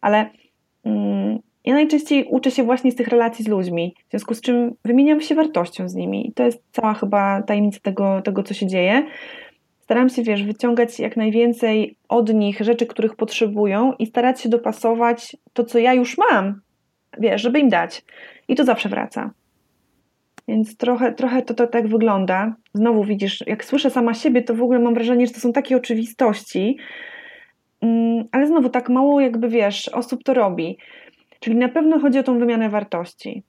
Ale mm, ja najczęściej uczę się właśnie z tych relacji z ludźmi, w związku z czym wymieniam się wartością z nimi. I to jest cała chyba tajemnica tego, tego co się dzieje. Staram się, wiesz, wyciągać jak najwięcej od nich rzeczy, których potrzebują i starać się dopasować to, co ja już mam, wiesz, żeby im dać. I to zawsze wraca. Więc trochę, trochę to, to tak wygląda. Znowu widzisz, jak słyszę sama siebie, to w ogóle mam wrażenie, że to są takie oczywistości, mm, ale znowu tak mało jakby wiesz, osób to robi. Czyli na pewno chodzi o tą wymianę wartości.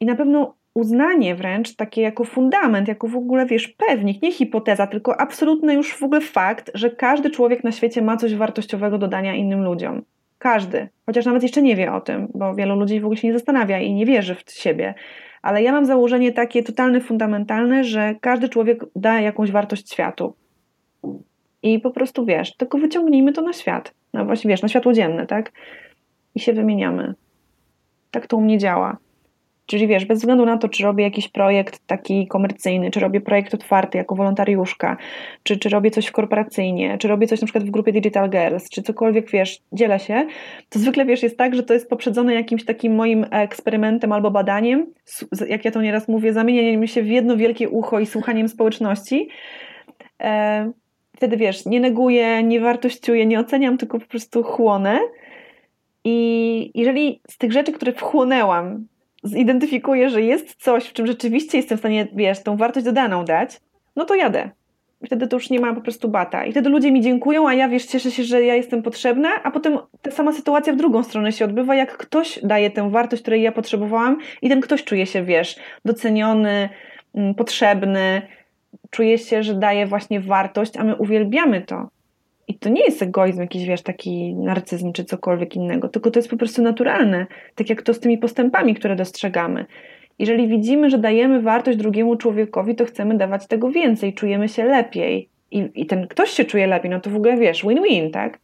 I na pewno uznanie wręcz takie jako fundament, jako w ogóle wiesz, pewnik, nie hipoteza, tylko absolutny już w ogóle fakt, że każdy człowiek na świecie ma coś wartościowego do dania innym ludziom. Każdy. Chociaż nawet jeszcze nie wie o tym, bo wielu ludzi w ogóle się nie zastanawia i nie wierzy w siebie ale ja mam założenie takie totalne, fundamentalne, że każdy człowiek da jakąś wartość światu. I po prostu wiesz, tylko wyciągnijmy to na świat. No właśnie wiesz, na światło dzienne, tak? I się wymieniamy. Tak to u mnie działa. Czyli wiesz, bez względu na to, czy robię jakiś projekt taki komercyjny, czy robię projekt otwarty jako wolontariuszka, czy, czy robię coś korporacyjnie, czy robię coś na przykład w grupie Digital Girls, czy cokolwiek, wiesz, dzielę się, to zwykle, wiesz, jest tak, że to jest poprzedzone jakimś takim moim eksperymentem albo badaniem, jak ja to nieraz mówię, zamienianiem się w jedno wielkie ucho i słuchaniem społeczności. E, wtedy, wiesz, nie neguję, nie wartościuję, nie oceniam, tylko po prostu chłonę. I jeżeli z tych rzeczy, które wchłonęłam, zidentyfikuję, że jest coś, w czym rzeczywiście jestem w stanie, wiesz, tą wartość dodaną dać, no to jadę. Wtedy to już nie ma po prostu bata. I wtedy ludzie mi dziękują, a ja, wiesz, cieszę się, że ja jestem potrzebna, a potem ta sama sytuacja w drugą stronę się odbywa, jak ktoś daje tę wartość, której ja potrzebowałam i ten ktoś czuje się, wiesz, doceniony, mm, potrzebny, czuje się, że daje właśnie wartość, a my uwielbiamy to. I to nie jest egoizm, jakiś, wiesz, taki narcyzm czy cokolwiek innego, tylko to jest po prostu naturalne, tak jak to z tymi postępami, które dostrzegamy. Jeżeli widzimy, że dajemy wartość drugiemu człowiekowi, to chcemy dawać tego więcej, czujemy się lepiej. I, I ten ktoś się czuje lepiej, no to w ogóle wiesz, win-win, tak?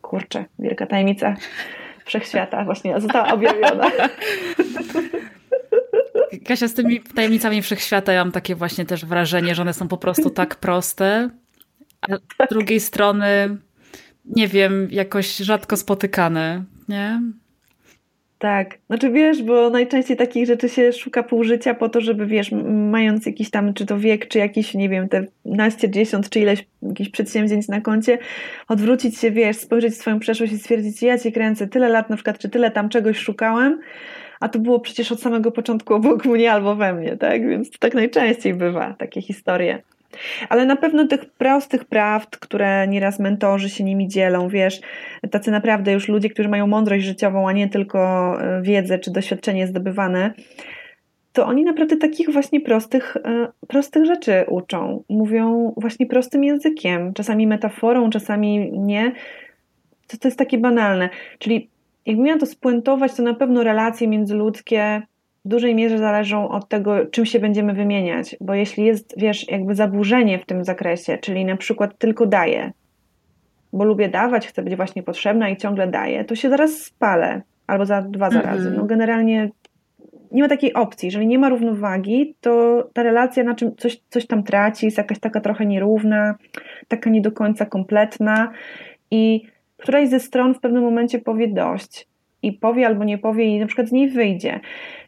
Kurczę, wielka tajemnica wszechświata właśnie została objawiona. Kasia, z tymi tajemnicami wszechświata ja mam takie właśnie też wrażenie, że one są po prostu tak proste, a z drugiej strony, nie wiem, jakoś rzadko spotykane, nie? Tak, znaczy wiesz, bo najczęściej takich rzeczy się szuka pół życia po to, żeby wiesz, mając jakiś tam, czy to wiek, czy jakiś, nie wiem, te naście, dziesiąt, czy ileś jakichś przedsięwzięć na koncie, odwrócić się, wiesz, spojrzeć w swoją przeszłość i stwierdzić, ja cię kręcę tyle lat na przykład, czy tyle tam czegoś szukałem, a to było przecież od samego początku obok mnie albo we mnie, tak? Więc to tak najczęściej bywa, takie historie. Ale na pewno tych prostych prawd, które nieraz mentorzy się nimi dzielą, wiesz, tacy naprawdę już ludzie, którzy mają mądrość życiową, a nie tylko e, wiedzę czy doświadczenie zdobywane, to oni naprawdę takich właśnie prostych, e, prostych rzeczy uczą. Mówią właśnie prostym językiem, czasami metaforą, czasami nie. To, to jest takie banalne. Czyli jakbym miała to spuentować, to na pewno relacje międzyludzkie w dużej mierze zależą od tego, czym się będziemy wymieniać, bo jeśli jest, wiesz, jakby zaburzenie w tym zakresie, czyli na przykład tylko daję, bo lubię dawać, chcę być właśnie potrzebna i ciągle daję, to się zaraz spalę albo za dwa zarazy. Mm -hmm. No generalnie nie ma takiej opcji. Jeżeli nie ma równowagi, to ta relacja na czym coś, coś tam traci, jest jakaś taka trochę nierówna, taka nie do końca kompletna i któraś ze stron w pewnym momencie powie dość i powie albo nie powie i na przykład z niej wyjdzie.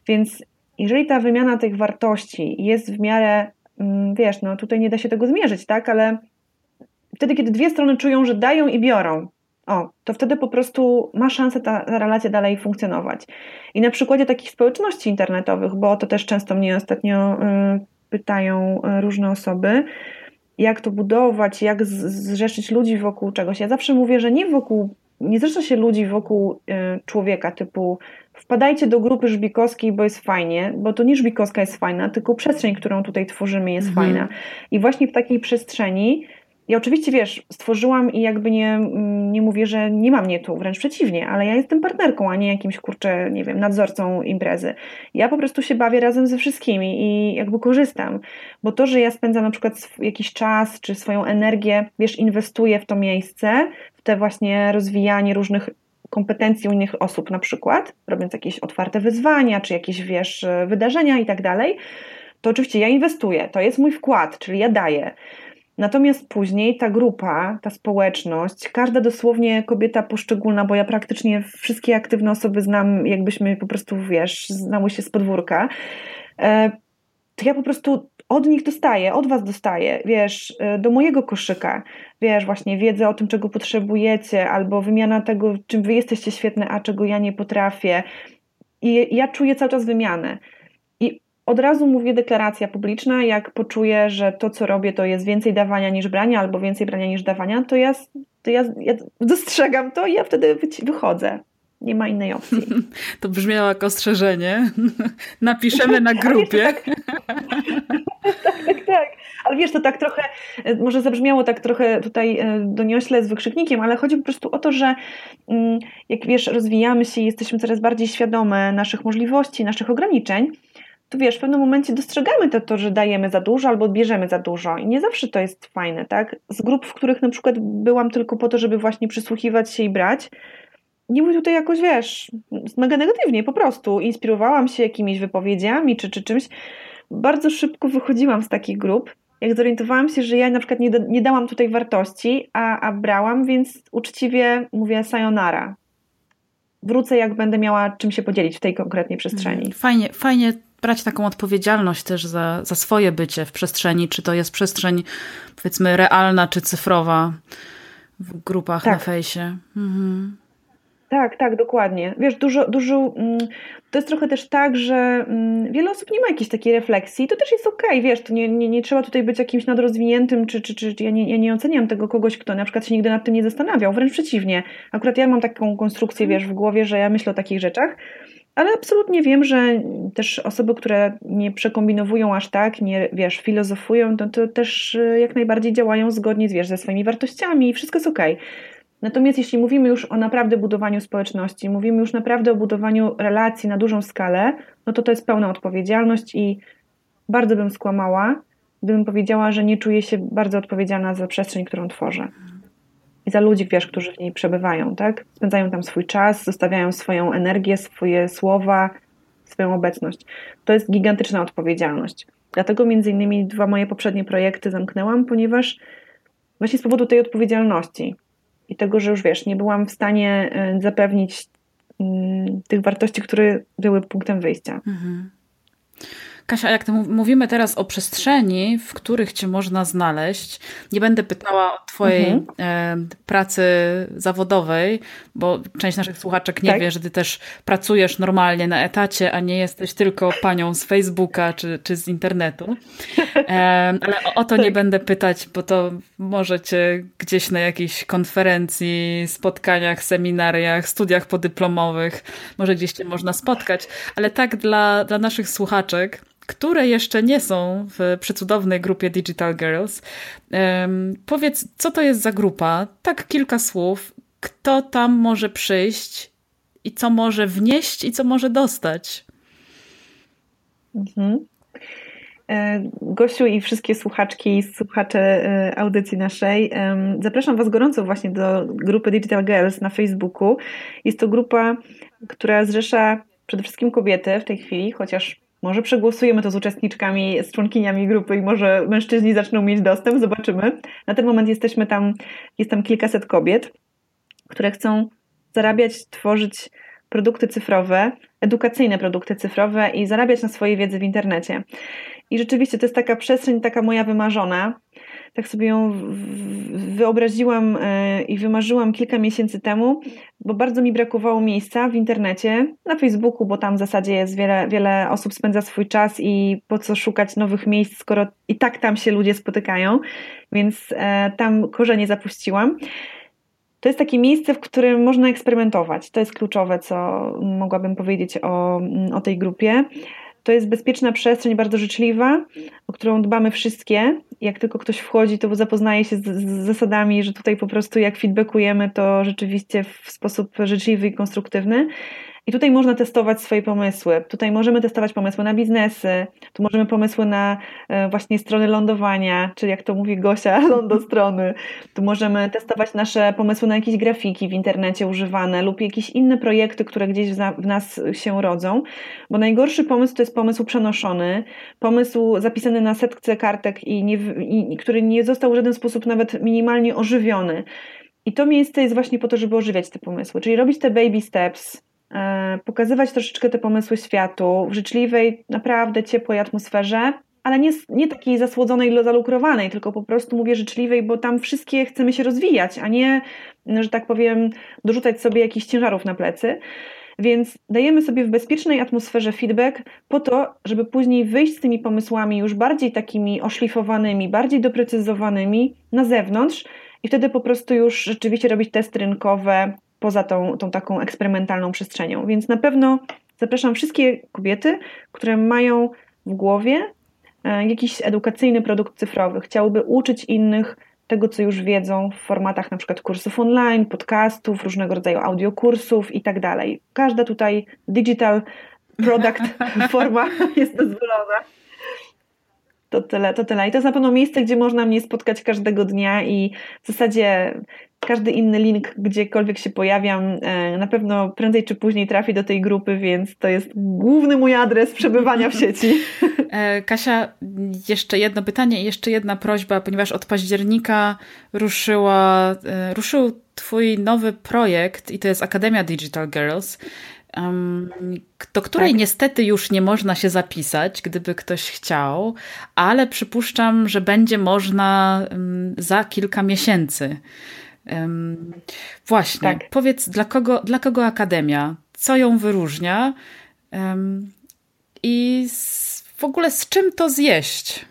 Więc jeżeli ta wymiana tych wartości jest w miarę, mm, wiesz, no tutaj nie da się tego zmierzyć, tak, ale wtedy, kiedy dwie strony czują, że dają i biorą, o, to wtedy po prostu ma szansę ta, ta, relacja dalej funkcjonować. I na przykładzie takich społeczności internetowych, bo to też często mnie ostatnio y, pytają y, różne osoby, jak to budować, jak zrzeszyć ludzi wokół czegoś. Ja zawsze mówię, że nie wokół, nie zrzesza się ludzi wokół y, człowieka, typu wpadajcie do grupy żbikowskiej, bo jest fajnie, bo to nie żbikowska jest fajna, tylko przestrzeń, którą tutaj tworzymy jest mhm. fajna. I właśnie w takiej przestrzeni ja oczywiście, wiesz, stworzyłam i jakby nie, nie mówię, że nie mam mnie tu, wręcz przeciwnie, ale ja jestem partnerką, a nie jakimś, kurczę, nie wiem, nadzorcą imprezy. Ja po prostu się bawię razem ze wszystkimi i jakby korzystam, bo to, że ja spędzam na przykład jakiś czas, czy swoją energię, wiesz, inwestuję w to miejsce, w te właśnie rozwijanie różnych kompetencji u innych osób na przykład, robiąc jakieś otwarte wyzwania, czy jakieś, wiesz, wydarzenia i tak dalej, to oczywiście ja inwestuję, to jest mój wkład, czyli ja daję. Natomiast później ta grupa, ta społeczność, każda dosłownie kobieta poszczególna, bo ja praktycznie wszystkie aktywne osoby znam, jakbyśmy po prostu, wiesz, znały się z podwórka, e, to ja po prostu od nich dostaję, od was dostaję, wiesz, e, do mojego koszyka, wiesz, właśnie wiedzę o tym, czego potrzebujecie, albo wymiana tego, czym wy jesteście świetne, a czego ja nie potrafię. I ja czuję cały czas wymianę od razu mówię deklaracja publiczna, jak poczuję, że to, co robię, to jest więcej dawania niż brania, albo więcej brania niż dawania, to ja, to ja, ja dostrzegam to i ja wtedy wychodzę. Nie ma innej opcji. To brzmiało jak ostrzeżenie. Napiszemy na grupie. tak, tak, tak. Ale wiesz, to tak trochę, może zabrzmiało tak trochę tutaj e, doniośle z wykrzyknikiem, ale chodzi po prostu o to, że mm, jak wiesz, rozwijamy się i jesteśmy coraz bardziej świadome naszych możliwości, naszych ograniczeń, to wiesz, w pewnym momencie dostrzegamy to, to, że dajemy za dużo albo bierzemy za dużo i nie zawsze to jest fajne, tak? Z grup, w których na przykład byłam tylko po to, żeby właśnie przysłuchiwać się i brać, nie mówię tutaj jakoś, wiesz, mega negatywnie, po prostu inspirowałam się jakimiś wypowiedziami czy, czy czymś. Bardzo szybko wychodziłam z takich grup, jak zorientowałam się, że ja na przykład nie, do, nie dałam tutaj wartości, a, a brałam, więc uczciwie mówię sayonara. Wrócę, jak będę miała czym się podzielić w tej konkretnej przestrzeni. Fajnie, fajnie brać taką odpowiedzialność też za, za swoje bycie w przestrzeni, czy to jest przestrzeń powiedzmy realna, czy cyfrowa w grupach tak. na fejsie. Mhm. Tak, tak, dokładnie. Wiesz, dużo, dużo, mm, to jest trochę też tak, że mm, wiele osób nie ma jakiejś takiej refleksji, to też jest okej, okay, wiesz, to nie, nie, nie trzeba tutaj być jakimś nadrozwiniętym, czy, czy, czy ja, nie, ja nie oceniam tego kogoś, kto na przykład się nigdy nad tym nie zastanawiał, wręcz przeciwnie. Akurat ja mam taką konstrukcję, mhm. wiesz, w głowie, że ja myślę o takich rzeczach, ale absolutnie wiem, że też osoby, które nie przekombinowują aż tak, nie wiesz, filozofują, to, to też e, jak najbardziej działają zgodnie wiesz, ze swoimi wartościami i wszystko jest okej. Okay. Natomiast jeśli mówimy już o naprawdę budowaniu społeczności, mówimy już naprawdę o budowaniu relacji na dużą skalę, no to to jest pełna odpowiedzialność i bardzo bym skłamała, gdybym powiedziała, że nie czuję się bardzo odpowiedzialna za przestrzeń, którą tworzę i za ludzi, wiesz, którzy w niej przebywają, tak? Spędzają tam swój czas, zostawiają swoją energię, swoje słowa, swoją obecność. To jest gigantyczna odpowiedzialność. Dlatego między innymi dwa moje poprzednie projekty zamknęłam, ponieważ właśnie z powodu tej odpowiedzialności i tego, że już wiesz, nie byłam w stanie y, zapewnić mm, tych wartości, które były punktem wyjścia. Mhm. Kasia, jak mówimy teraz o przestrzeni, w których cię można znaleźć, nie będę pytała o twojej mhm. e, pracy zawodowej, bo część naszych słuchaczek nie tak. wie, że ty też pracujesz normalnie na etacie, a nie jesteś tylko panią z Facebooka czy, czy z internetu. E, ale o, o to nie tak. będę pytać, bo to możecie gdzieś na jakiejś konferencji, spotkaniach, seminariach, studiach podyplomowych, może gdzieś cię można spotkać, ale tak dla, dla naszych słuchaczek, które jeszcze nie są w przecudownej grupie Digital Girls. Powiedz, co to jest za grupa? Tak kilka słów. Kto tam może przyjść i co może wnieść i co może dostać? Mhm. E, Gosiu i wszystkie słuchaczki i słuchacze e, audycji naszej, zapraszam Was gorąco właśnie do grupy Digital Girls na Facebooku. Jest to grupa, która zrzesza przede wszystkim kobiety w tej chwili, chociaż może przegłosujemy to z uczestniczkami, z członkiniami grupy i może mężczyźni zaczną mieć dostęp, zobaczymy. Na ten moment jesteśmy tam, jest tam kilkaset kobiet, które chcą zarabiać, tworzyć produkty cyfrowe, edukacyjne produkty cyfrowe i zarabiać na swojej wiedzy w internecie. I rzeczywiście to jest taka przestrzeń, taka moja wymarzona. Tak sobie ją wyobraziłam e, i wymarzyłam kilka miesięcy temu, bo bardzo mi brakowało miejsca w internecie, na Facebooku, bo tam w zasadzie jest wiele, wiele osób spędza swój czas i po co szukać nowych miejsc, skoro i tak tam się ludzie spotykają, więc e, tam korzenie zapuściłam. To jest takie miejsce, w którym można eksperymentować. To jest kluczowe, co mogłabym powiedzieć o, o tej grupie. To jest bezpieczna przestrzeń, bardzo życzliwa, o którą dbamy wszystkie. Jak tylko ktoś wchodzi, to zapoznaje się z, z zasadami, że tutaj po prostu jak feedbackujemy, to rzeczywiście w sposób życzliwy i konstruktywny. I tutaj można testować swoje pomysły. Tutaj możemy testować pomysły na biznesy, tu możemy pomysły na e, właśnie strony lądowania, czyli jak to mówi Gosia, lądostrony. Tu możemy testować nasze pomysły na jakieś grafiki w internecie używane lub jakieś inne projekty, które gdzieś w nas się rodzą. Bo najgorszy pomysł to jest pomysł przenoszony, pomysł zapisany na setce kartek i, nie, i który nie został w żaden sposób nawet minimalnie ożywiony. I to miejsce jest właśnie po to, żeby ożywiać te pomysły, czyli robić te baby steps, pokazywać troszeczkę te pomysły światu w życzliwej, naprawdę ciepłej atmosferze, ale nie, nie takiej zasłodzonej, zalukrowanej, tylko po prostu mówię życzliwej, bo tam wszystkie chcemy się rozwijać, a nie, że tak powiem, dorzucać sobie jakichś ciężarów na plecy. Więc dajemy sobie w bezpiecznej atmosferze feedback po to, żeby później wyjść z tymi pomysłami już bardziej takimi oszlifowanymi, bardziej doprecyzowanymi na zewnątrz i wtedy po prostu już rzeczywiście robić testy rynkowe, poza tą, tą taką eksperymentalną przestrzenią. Więc na pewno zapraszam wszystkie kobiety, które mają w głowie e, jakiś edukacyjny produkt cyfrowy, chciałyby uczyć innych tego, co już wiedzą w formatach na przykład kursów online, podcastów, różnego rodzaju audiokursów i tak dalej. Każda tutaj digital product forma jest dozwolona. To tyle, to tyle. I to jest na pewno miejsce, gdzie można mnie spotkać każdego dnia i w zasadzie każdy inny link, gdziekolwiek się pojawiam, e, na pewno prędzej czy później trafi do tej grupy, więc to jest główny mój adres przebywania w sieci. E, Kasia, jeszcze jedno pytanie i jeszcze jedna prośba, ponieważ od października ruszyła, e, ruszył Twój nowy projekt i to jest Akademia Digital Girls do której tak. niestety już nie można się zapisać, gdyby ktoś chciał, ale przypuszczam, że będzie można za kilka miesięcy. Właśnie, tak. powiedz, dla kogo, dla kogo Akademia? Co ją wyróżnia? I w ogóle z czym to zjeść?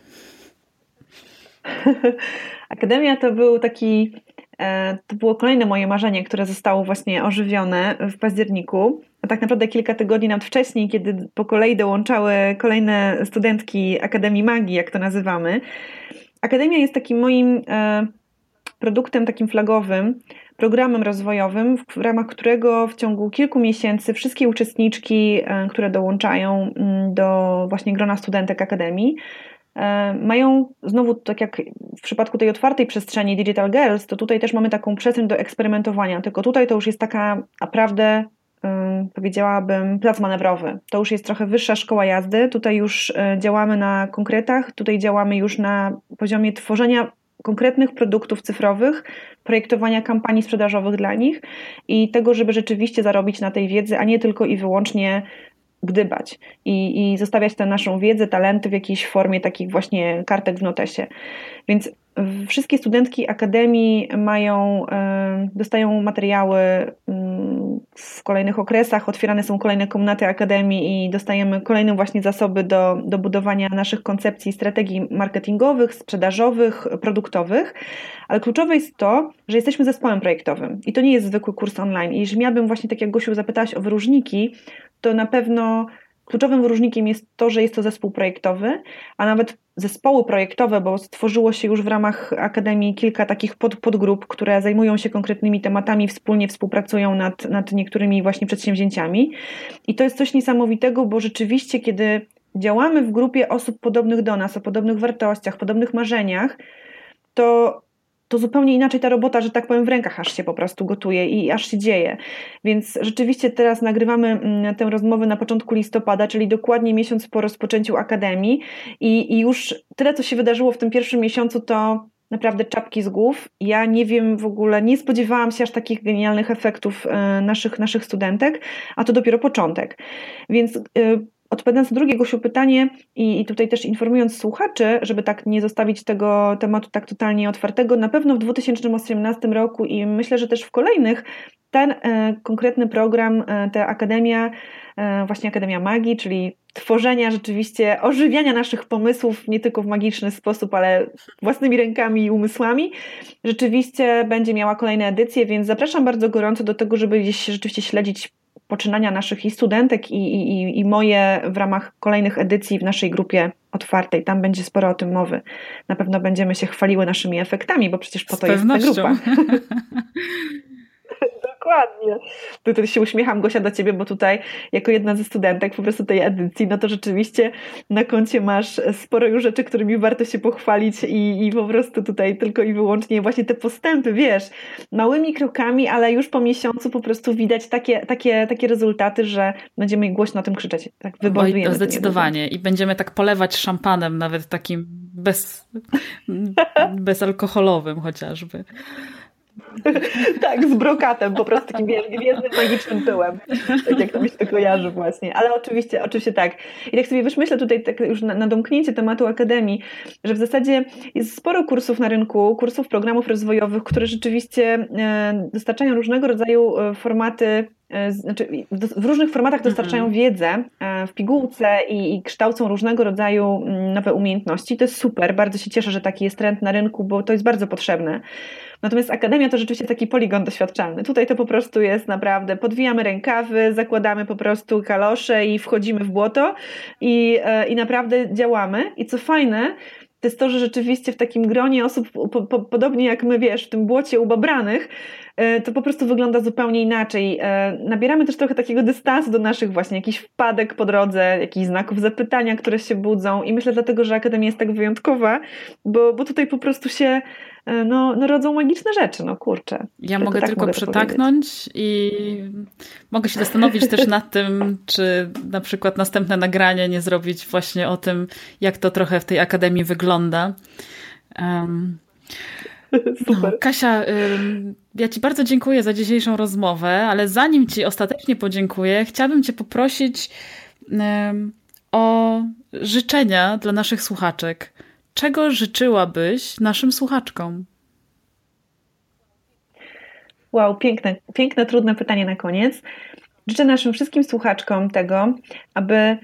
Akademia to był taki, e, to było kolejne moje marzenie, które zostało właśnie ożywione w październiku. A tak naprawdę kilka tygodni nawet wcześniej, kiedy po kolei dołączały kolejne studentki Akademii Magii, jak to nazywamy. Akademia jest takim moim e, produktem takim flagowym, programem rozwojowym, w ramach którego w ciągu kilku miesięcy wszystkie uczestniczki, e, które dołączają mm, do właśnie grona studentek Akademii, e, mają znowu, tak jak w przypadku tej otwartej przestrzeni Digital Girls, to tutaj też mamy taką przestrzeń do eksperymentowania, tylko tutaj to już jest taka naprawdę powiedziałabym, plac manewrowy. To już jest trochę wyższa szkoła jazdy. Tutaj już e, działamy na konkretach, tutaj działamy już na poziomie tworzenia konkretnych produktów cyfrowych, projektowania kampanii sprzedażowych dla nich i tego, żeby rzeczywiście zarobić na tej wiedzy, a nie tylko i wyłącznie gdybać i, i zostawiać tę naszą wiedzę, talenty w jakiejś formie takich właśnie kartek w notesie. Więc Wszystkie studentki akademii mają, e, dostają materiały mm, w kolejnych okresach, otwierane są kolejne komnaty akademii i dostajemy kolejne właśnie zasoby do, do budowania naszych koncepcji, strategii marketingowych, sprzedażowych, produktowych. Ale kluczowe jest to, że jesteśmy zespołem projektowym i to nie jest zwykły kurs online. I jeżeli miałabym właśnie, tak jak Gosiu zapytałaś o wyróżniki, to na pewno Kluczowym wyróżnikiem jest to, że jest to zespół projektowy, a nawet zespoły projektowe, bo stworzyło się już w ramach Akademii kilka takich pod, podgrup, które zajmują się konkretnymi tematami, wspólnie współpracują nad, nad niektórymi właśnie przedsięwzięciami. I to jest coś niesamowitego, bo rzeczywiście, kiedy działamy w grupie osób podobnych do nas, o podobnych wartościach, podobnych marzeniach, to to zupełnie inaczej ta robota, że tak powiem, w rękach aż się po prostu gotuje i aż się dzieje. Więc rzeczywiście teraz nagrywamy mm, tę rozmowę na początku listopada, czyli dokładnie miesiąc po rozpoczęciu akademii i, i już tyle, co się wydarzyło w tym pierwszym miesiącu, to naprawdę czapki z głów. Ja nie wiem w ogóle, nie spodziewałam się aż takich genialnych efektów e, naszych, naszych studentek, a to dopiero początek. Więc e, Odpowiadając na drugie Gosiu pytanie i, i, tutaj też informując słuchaczy, żeby tak nie zostawić tego tematu tak totalnie otwartego, na pewno w 2018 roku i myślę, że też w kolejnych ten e, konkretny program, e, ta akademia, e, właśnie Akademia Magii, czyli tworzenia rzeczywiście, ożywiania naszych pomysłów nie tylko w magiczny sposób, ale własnymi rękami i umysłami, rzeczywiście będzie miała kolejne edycje, więc zapraszam bardzo gorąco do tego, żeby gdzieś rzeczywiście śledzić poczynania naszych i studentek, i, i, i moje w ramach kolejnych edycji w naszej grupie otwartej. Tam będzie sporo o tym mowy. Na pewno będziemy się chwaliły naszymi efektami, bo przecież po Z to pewnością. jest ta grupa. Dokładnie. Tutaj się uśmiecham, Gosia, do ciebie, bo tutaj jako jedna ze studentek po prostu tej edycji, no to rzeczywiście na koncie masz sporo już rzeczy, którymi warto się pochwalić i, i po prostu tutaj tylko i wyłącznie właśnie te postępy, wiesz, małymi krokami, ale już po miesiącu po prostu widać takie, takie, takie rezultaty, że będziemy głośno o tym krzyczeć. Tak wybudujemy. No, zdecydowanie. I będziemy tak polewać szampanem, nawet takim bez, bezalkoholowym chociażby. tak, z brokatem, po prostu takim gwiezdnym, magicznym pyłem. Tak jak to mi się to kojarzy właśnie. Ale oczywiście, oczywiście tak. I tak sobie wiesz, myślę tutaj tak już na, na domknięcie tematu Akademii, że w zasadzie jest sporo kursów na rynku, kursów, programów rozwojowych, które rzeczywiście e, dostarczają różnego rodzaju e, formaty e, znaczy w różnych formatach dostarczają mhm. wiedzę w pigułce i, i, kształcą różnego rodzaju mm, nowe umiejętności. To jest super, bardzo się cieszę, że taki jest trend na rynku, bo to jest bardzo potrzebne. Natomiast akademia to rzeczywiście taki poligon doświadczalny. Tutaj to po prostu jest naprawdę, podwijamy rękawy, zakładamy po prostu kalosze i wchodzimy w błoto i, e, i naprawdę działamy. I co fajne, to jest to, że rzeczywiście w takim gronie osób, po, po, podobnie jak my, wiesz, w tym błocie ubabranych, e, to po prostu wygląda zupełnie inaczej. E, nabieramy też trochę takiego dystansu do naszych właśnie jakichś wpadek po drodze, jakichś znaków zapytania, które się budzą i myślę dlatego, że Akademia jest tak wyjątkowa, bo, bo tutaj po prostu się E, no, no rodzą magiczne rzeczy, no kurczę. Ja mogę tak tylko mogę przytaknąć i mogę się zastanowić też nad tym, czy na przykład następne nagranie nie zrobić właśnie o tym, jak to trochę w tej akademii wygląda. Um, Super. No, Kasia, ja Ci bardzo dziękuję za dzisiejszą rozmowę, ale zanim Ci ostatecznie podziękuję, chciałabym Cię poprosić o życzenia dla naszych słuchaczek. Czego życzyłabyś naszym słuchaczkom? Wow, piękne, piękne, trudne pytanie na koniec. Życzę naszym wszystkim słuchaczkom tego, aby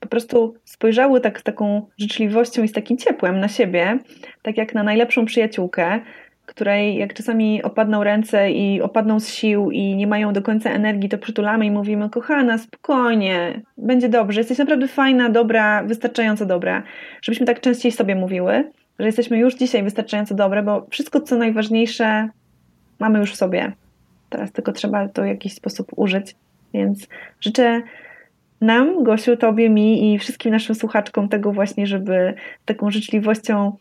po prostu spojrzały tak z taką życzliwością i z takim ciepłem na siebie, tak jak na najlepszą przyjaciółkę, której jak czasami opadną ręce i opadną z sił i nie mają do końca energii, to przytulamy i mówimy, kochana, spokojnie, będzie dobrze, jesteś naprawdę fajna, dobra, wystarczająco dobra. Żebyśmy tak częściej sobie mówiły, że jesteśmy już dzisiaj wystarczająco dobre, bo wszystko, co najważniejsze, mamy już w sobie. Teraz tylko trzeba to w jakiś sposób użyć. Więc życzę nam, Gosiu, Tobie, mi i wszystkim naszym słuchaczkom tego właśnie, żeby taką życzliwością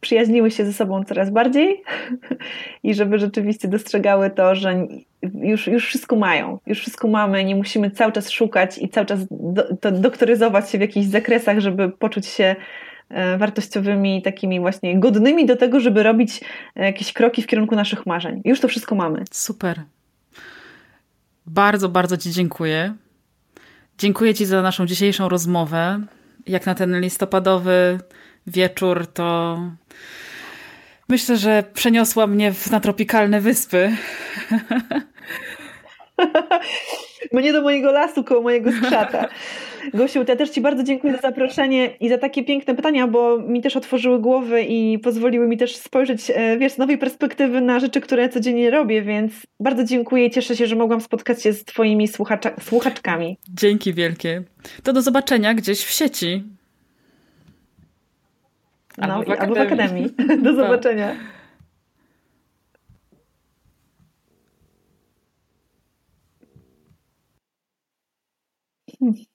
przyjaźniły się ze sobą coraz bardziej i żeby rzeczywiście dostrzegały to, że już, już wszystko mają, już wszystko mamy, nie musimy cały czas szukać i cały czas do, to doktoryzować się w jakichś zakresach, żeby poczuć się e, wartościowymi, takimi właśnie godnymi do tego, żeby robić jakieś kroki w kierunku naszych marzeń. Już to wszystko mamy. Super. Bardzo, bardzo Ci dziękuję. Dziękuję Ci za naszą dzisiejszą rozmowę. Jak na ten listopadowy wieczór, to myślę, że przeniosła mnie na tropikalne wyspy. Bo nie do mojego lasu, koło mojego skrzata. Gosiu, ja też Ci bardzo dziękuję za zaproszenie i za takie piękne pytania, bo mi też otworzyły głowy i pozwoliły mi też spojrzeć, e, wiesz, z nowej perspektywy na rzeczy, które ja codziennie robię, więc bardzo dziękuję i cieszę się, że mogłam spotkać się z Twoimi słuchacza, słuchaczkami. Dzięki wielkie. To do zobaczenia gdzieś w sieci. Albo, no, w, albo w akademii. Do zobaczenia. Hmm.